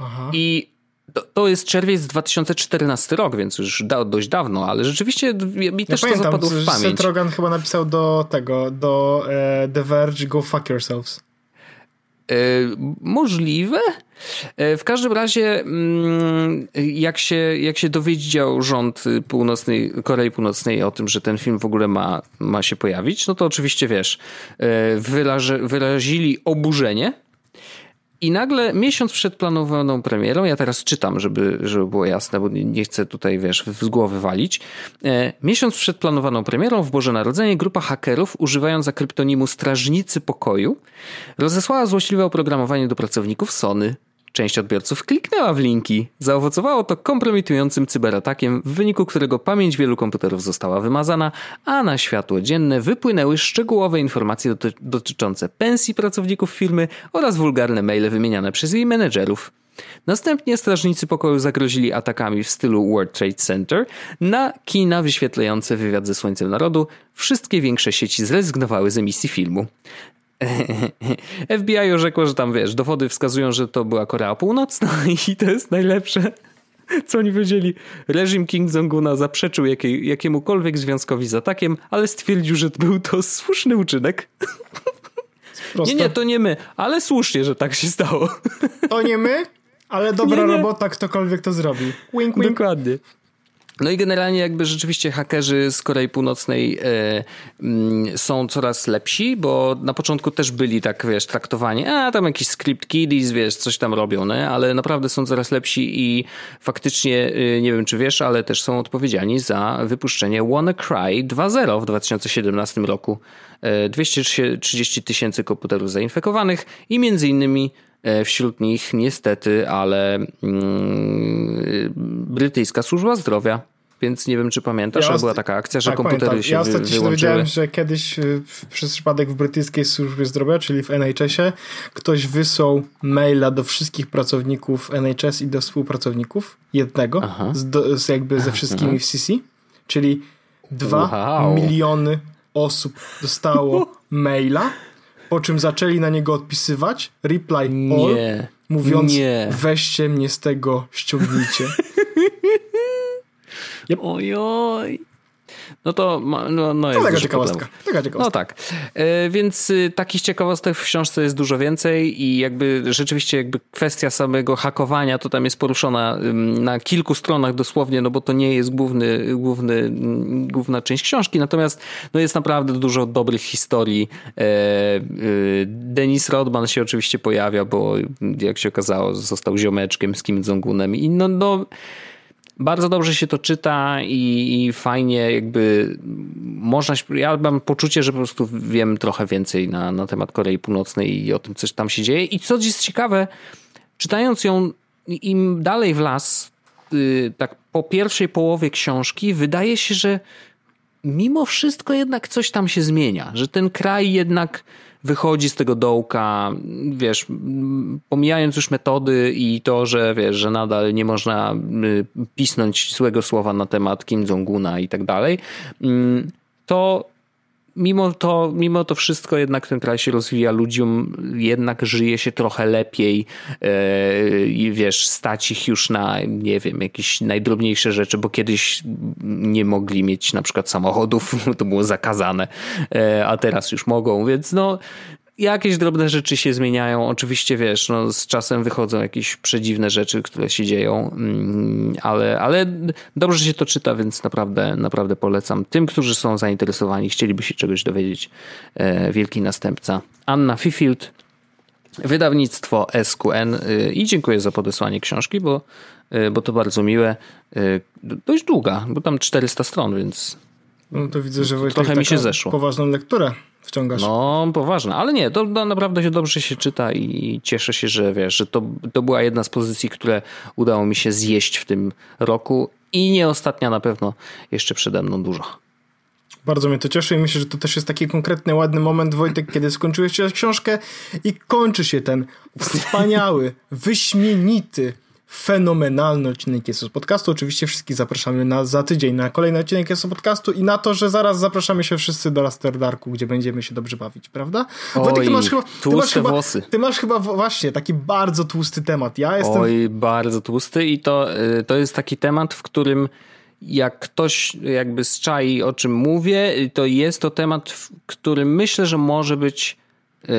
Aha. I to, to, jest czerwiec 2014 rok, więc już da, dość dawno, ale rzeczywiście mi ja też pamiętam, to zapadło w pamięć. Seth Rogen chyba napisał do tego, do e, The Verge Go Fuck Yourselves. E, możliwe. E, w każdym razie, mm, jak się, jak się dowiedział rząd północnej, Korei Północnej o tym, że ten film w ogóle ma, ma się pojawić, no to oczywiście wiesz, e, wyraży, wyrazili oburzenie i nagle miesiąc przed planowaną premierą, ja teraz czytam, żeby, żeby było jasne, bo nie chcę tutaj, wiesz, z głowy walić. E, miesiąc przed planowaną premierą w Boże Narodzenie grupa hakerów, używając za kryptonimu Strażnicy Pokoju, rozesłała złośliwe oprogramowanie do pracowników Sony, Część odbiorców kliknęła w linki. Zaowocowało to kompromitującym cyberatakiem, w wyniku którego pamięć wielu komputerów została wymazana, a na światło dzienne wypłynęły szczegółowe informacje dotyczące pensji pracowników firmy oraz wulgarne maile wymieniane przez jej menedżerów. Następnie strażnicy pokoju zagrozili atakami w stylu World Trade Center na kina wyświetlające wywiad ze Słońcem Narodu. Wszystkie większe sieci zrezygnowały z emisji filmu. FBI orzekło, że tam wiesz, dowody wskazują, że to była Korea Północna i to jest najlepsze. Co oni powiedzieli? Reżim King Jong-una zaprzeczył jakiej, jakiemukolwiek związkowi z atakiem, ale stwierdził, że był to słuszny uczynek. Nie, nie, to nie my, ale słusznie, że tak się stało. To nie my, ale dobra nie, nie. robota, ktokolwiek to zrobił. Wink, wink. Dokładnie. No i generalnie jakby rzeczywiście hakerzy z Korei Północnej e, mm, są coraz lepsi, bo na początku też byli tak, wiesz, traktowani, a tam jakiś script kiddies, wiesz, coś tam robią, nie? ale naprawdę są coraz lepsi i faktycznie, e, nie wiem czy wiesz, ale też są odpowiedzialni za wypuszczenie WannaCry 2.0 w 2017 roku. E, 230 tysięcy komputerów zainfekowanych i między innymi e, Wśród nich niestety, ale mm, brytyjska służba zdrowia. Więc nie wiem, czy pamiętasz, ja była taka akcja, że tak, komputery pamiętam. się ja wyłączyły. Ja dowiedziałem, że kiedyś y, przez przypadek w brytyjskiej służbie zdrowia, czyli w NHS-ie, ktoś wysłał maila do wszystkich pracowników NHS i do współpracowników jednego, z, do, z, jakby ze wszystkimi w CC, czyli dwa wow. miliony osób dostało maila, po czym zaczęli na niego odpisywać, reply all, nie, mówiąc nie. weźcie mnie z tego, ściągnijcie. Yep. Ojoj. No to no, no jest taka ciekawostka. taka ciekawostka. No tak. E, więc y, takich ciekawostek w książce jest dużo więcej i jakby rzeczywiście jakby kwestia samego hakowania to tam jest poruszona na kilku stronach dosłownie, no bo to nie jest główny, główny, główna część książki, natomiast no jest naprawdę dużo dobrych historii. E, y, Denis Rodman się oczywiście pojawia, bo jak się okazało został ziomeczkiem z Kim Jong-unem i no, no bardzo dobrze się to czyta i, i, fajnie jakby można, ja mam poczucie, że po prostu wiem trochę więcej na, na temat Korei Północnej i o tym, co tam się dzieje. I co jest ciekawe, czytając ją im dalej w las, yy, tak po pierwszej połowie książki, wydaje się, że mimo wszystko jednak coś tam się zmienia, że ten kraj jednak wychodzi z tego dołka, wiesz, pomijając już metody i to, że wiesz, że nadal nie można y, pisnąć złego słowa na temat Kim Jong-una i tak dalej, mm, to mimo to, mimo to wszystko jednak ten kraj się rozwija, ludziom jednak żyje się trochę lepiej e, i wiesz, stać ich już na, nie wiem, jakieś najdrobniejsze rzeczy, bo kiedyś nie mogli mieć na przykład samochodów, to było zakazane, e, a teraz już mogą, więc no jakieś drobne rzeczy się zmieniają. Oczywiście wiesz, no, z czasem wychodzą jakieś przedziwne rzeczy, które się dzieją, mm, ale, ale dobrze się to czyta, więc naprawdę, naprawdę polecam. Tym, którzy są zainteresowani, chcieliby się czegoś dowiedzieć, e, wielki następca. Anna Fifield Wydawnictwo SQN y, i dziękuję za podesłanie książki, bo, y, bo to bardzo miłe. Dość długa, bo tam 400 stron, więc no to widzę, że Wojtek trochę mi się zeszło. Poważną lekturę wciągasz. No, poważna, ale nie, to, to, naprawdę się dobrze się czyta i cieszę się, że wiesz, że to, to była jedna z pozycji, które udało mi się zjeść w tym roku i nie ostatnia na pewno, jeszcze przede mną dużo. Bardzo mnie to cieszy i myślę, że to też jest taki konkretny, ładny moment, Wojtek, kiedy skończyłeś książkę i kończy się ten wspaniały, wyśmienity, fenomenalny odcinek Jesus Podcastu. Oczywiście wszystkich zapraszamy na, za tydzień na kolejny odcinek Jesus Podcastu i na to, że zaraz zapraszamy się wszyscy do Lasterdarku, gdzie będziemy się dobrze bawić, prawda? Oj, Wojtek, ty masz chyba, ty masz chyba, włosy. Ty masz chyba właśnie taki bardzo tłusty temat. Ja jestem... Oj, bardzo tłusty i to, y, to jest taki temat, w którym jak ktoś jakby zczai o czym mówię, to jest to temat, w którym myślę, że może być, yy,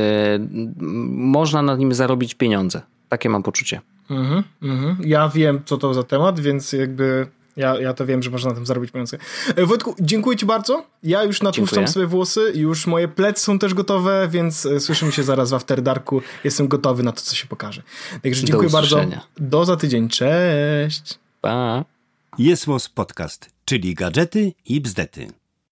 można na nim zarobić pieniądze. Takie mam poczucie. Mhm, mhm. Ja wiem, co to za temat, więc jakby ja, ja to wiem, że można na tym zarobić pieniądze. E, Wojtku, dziękuję Ci bardzo. Ja już natłuszczam dziękuję. sobie włosy, już moje plecy są też gotowe, więc e, słyszymy się zaraz w After Darku. Jestem gotowy na to, co się pokaże. Także dziękuję Do bardzo. Do za tydzień. Cześć. Pa. Jest Podcast, czyli gadżety i bzdety.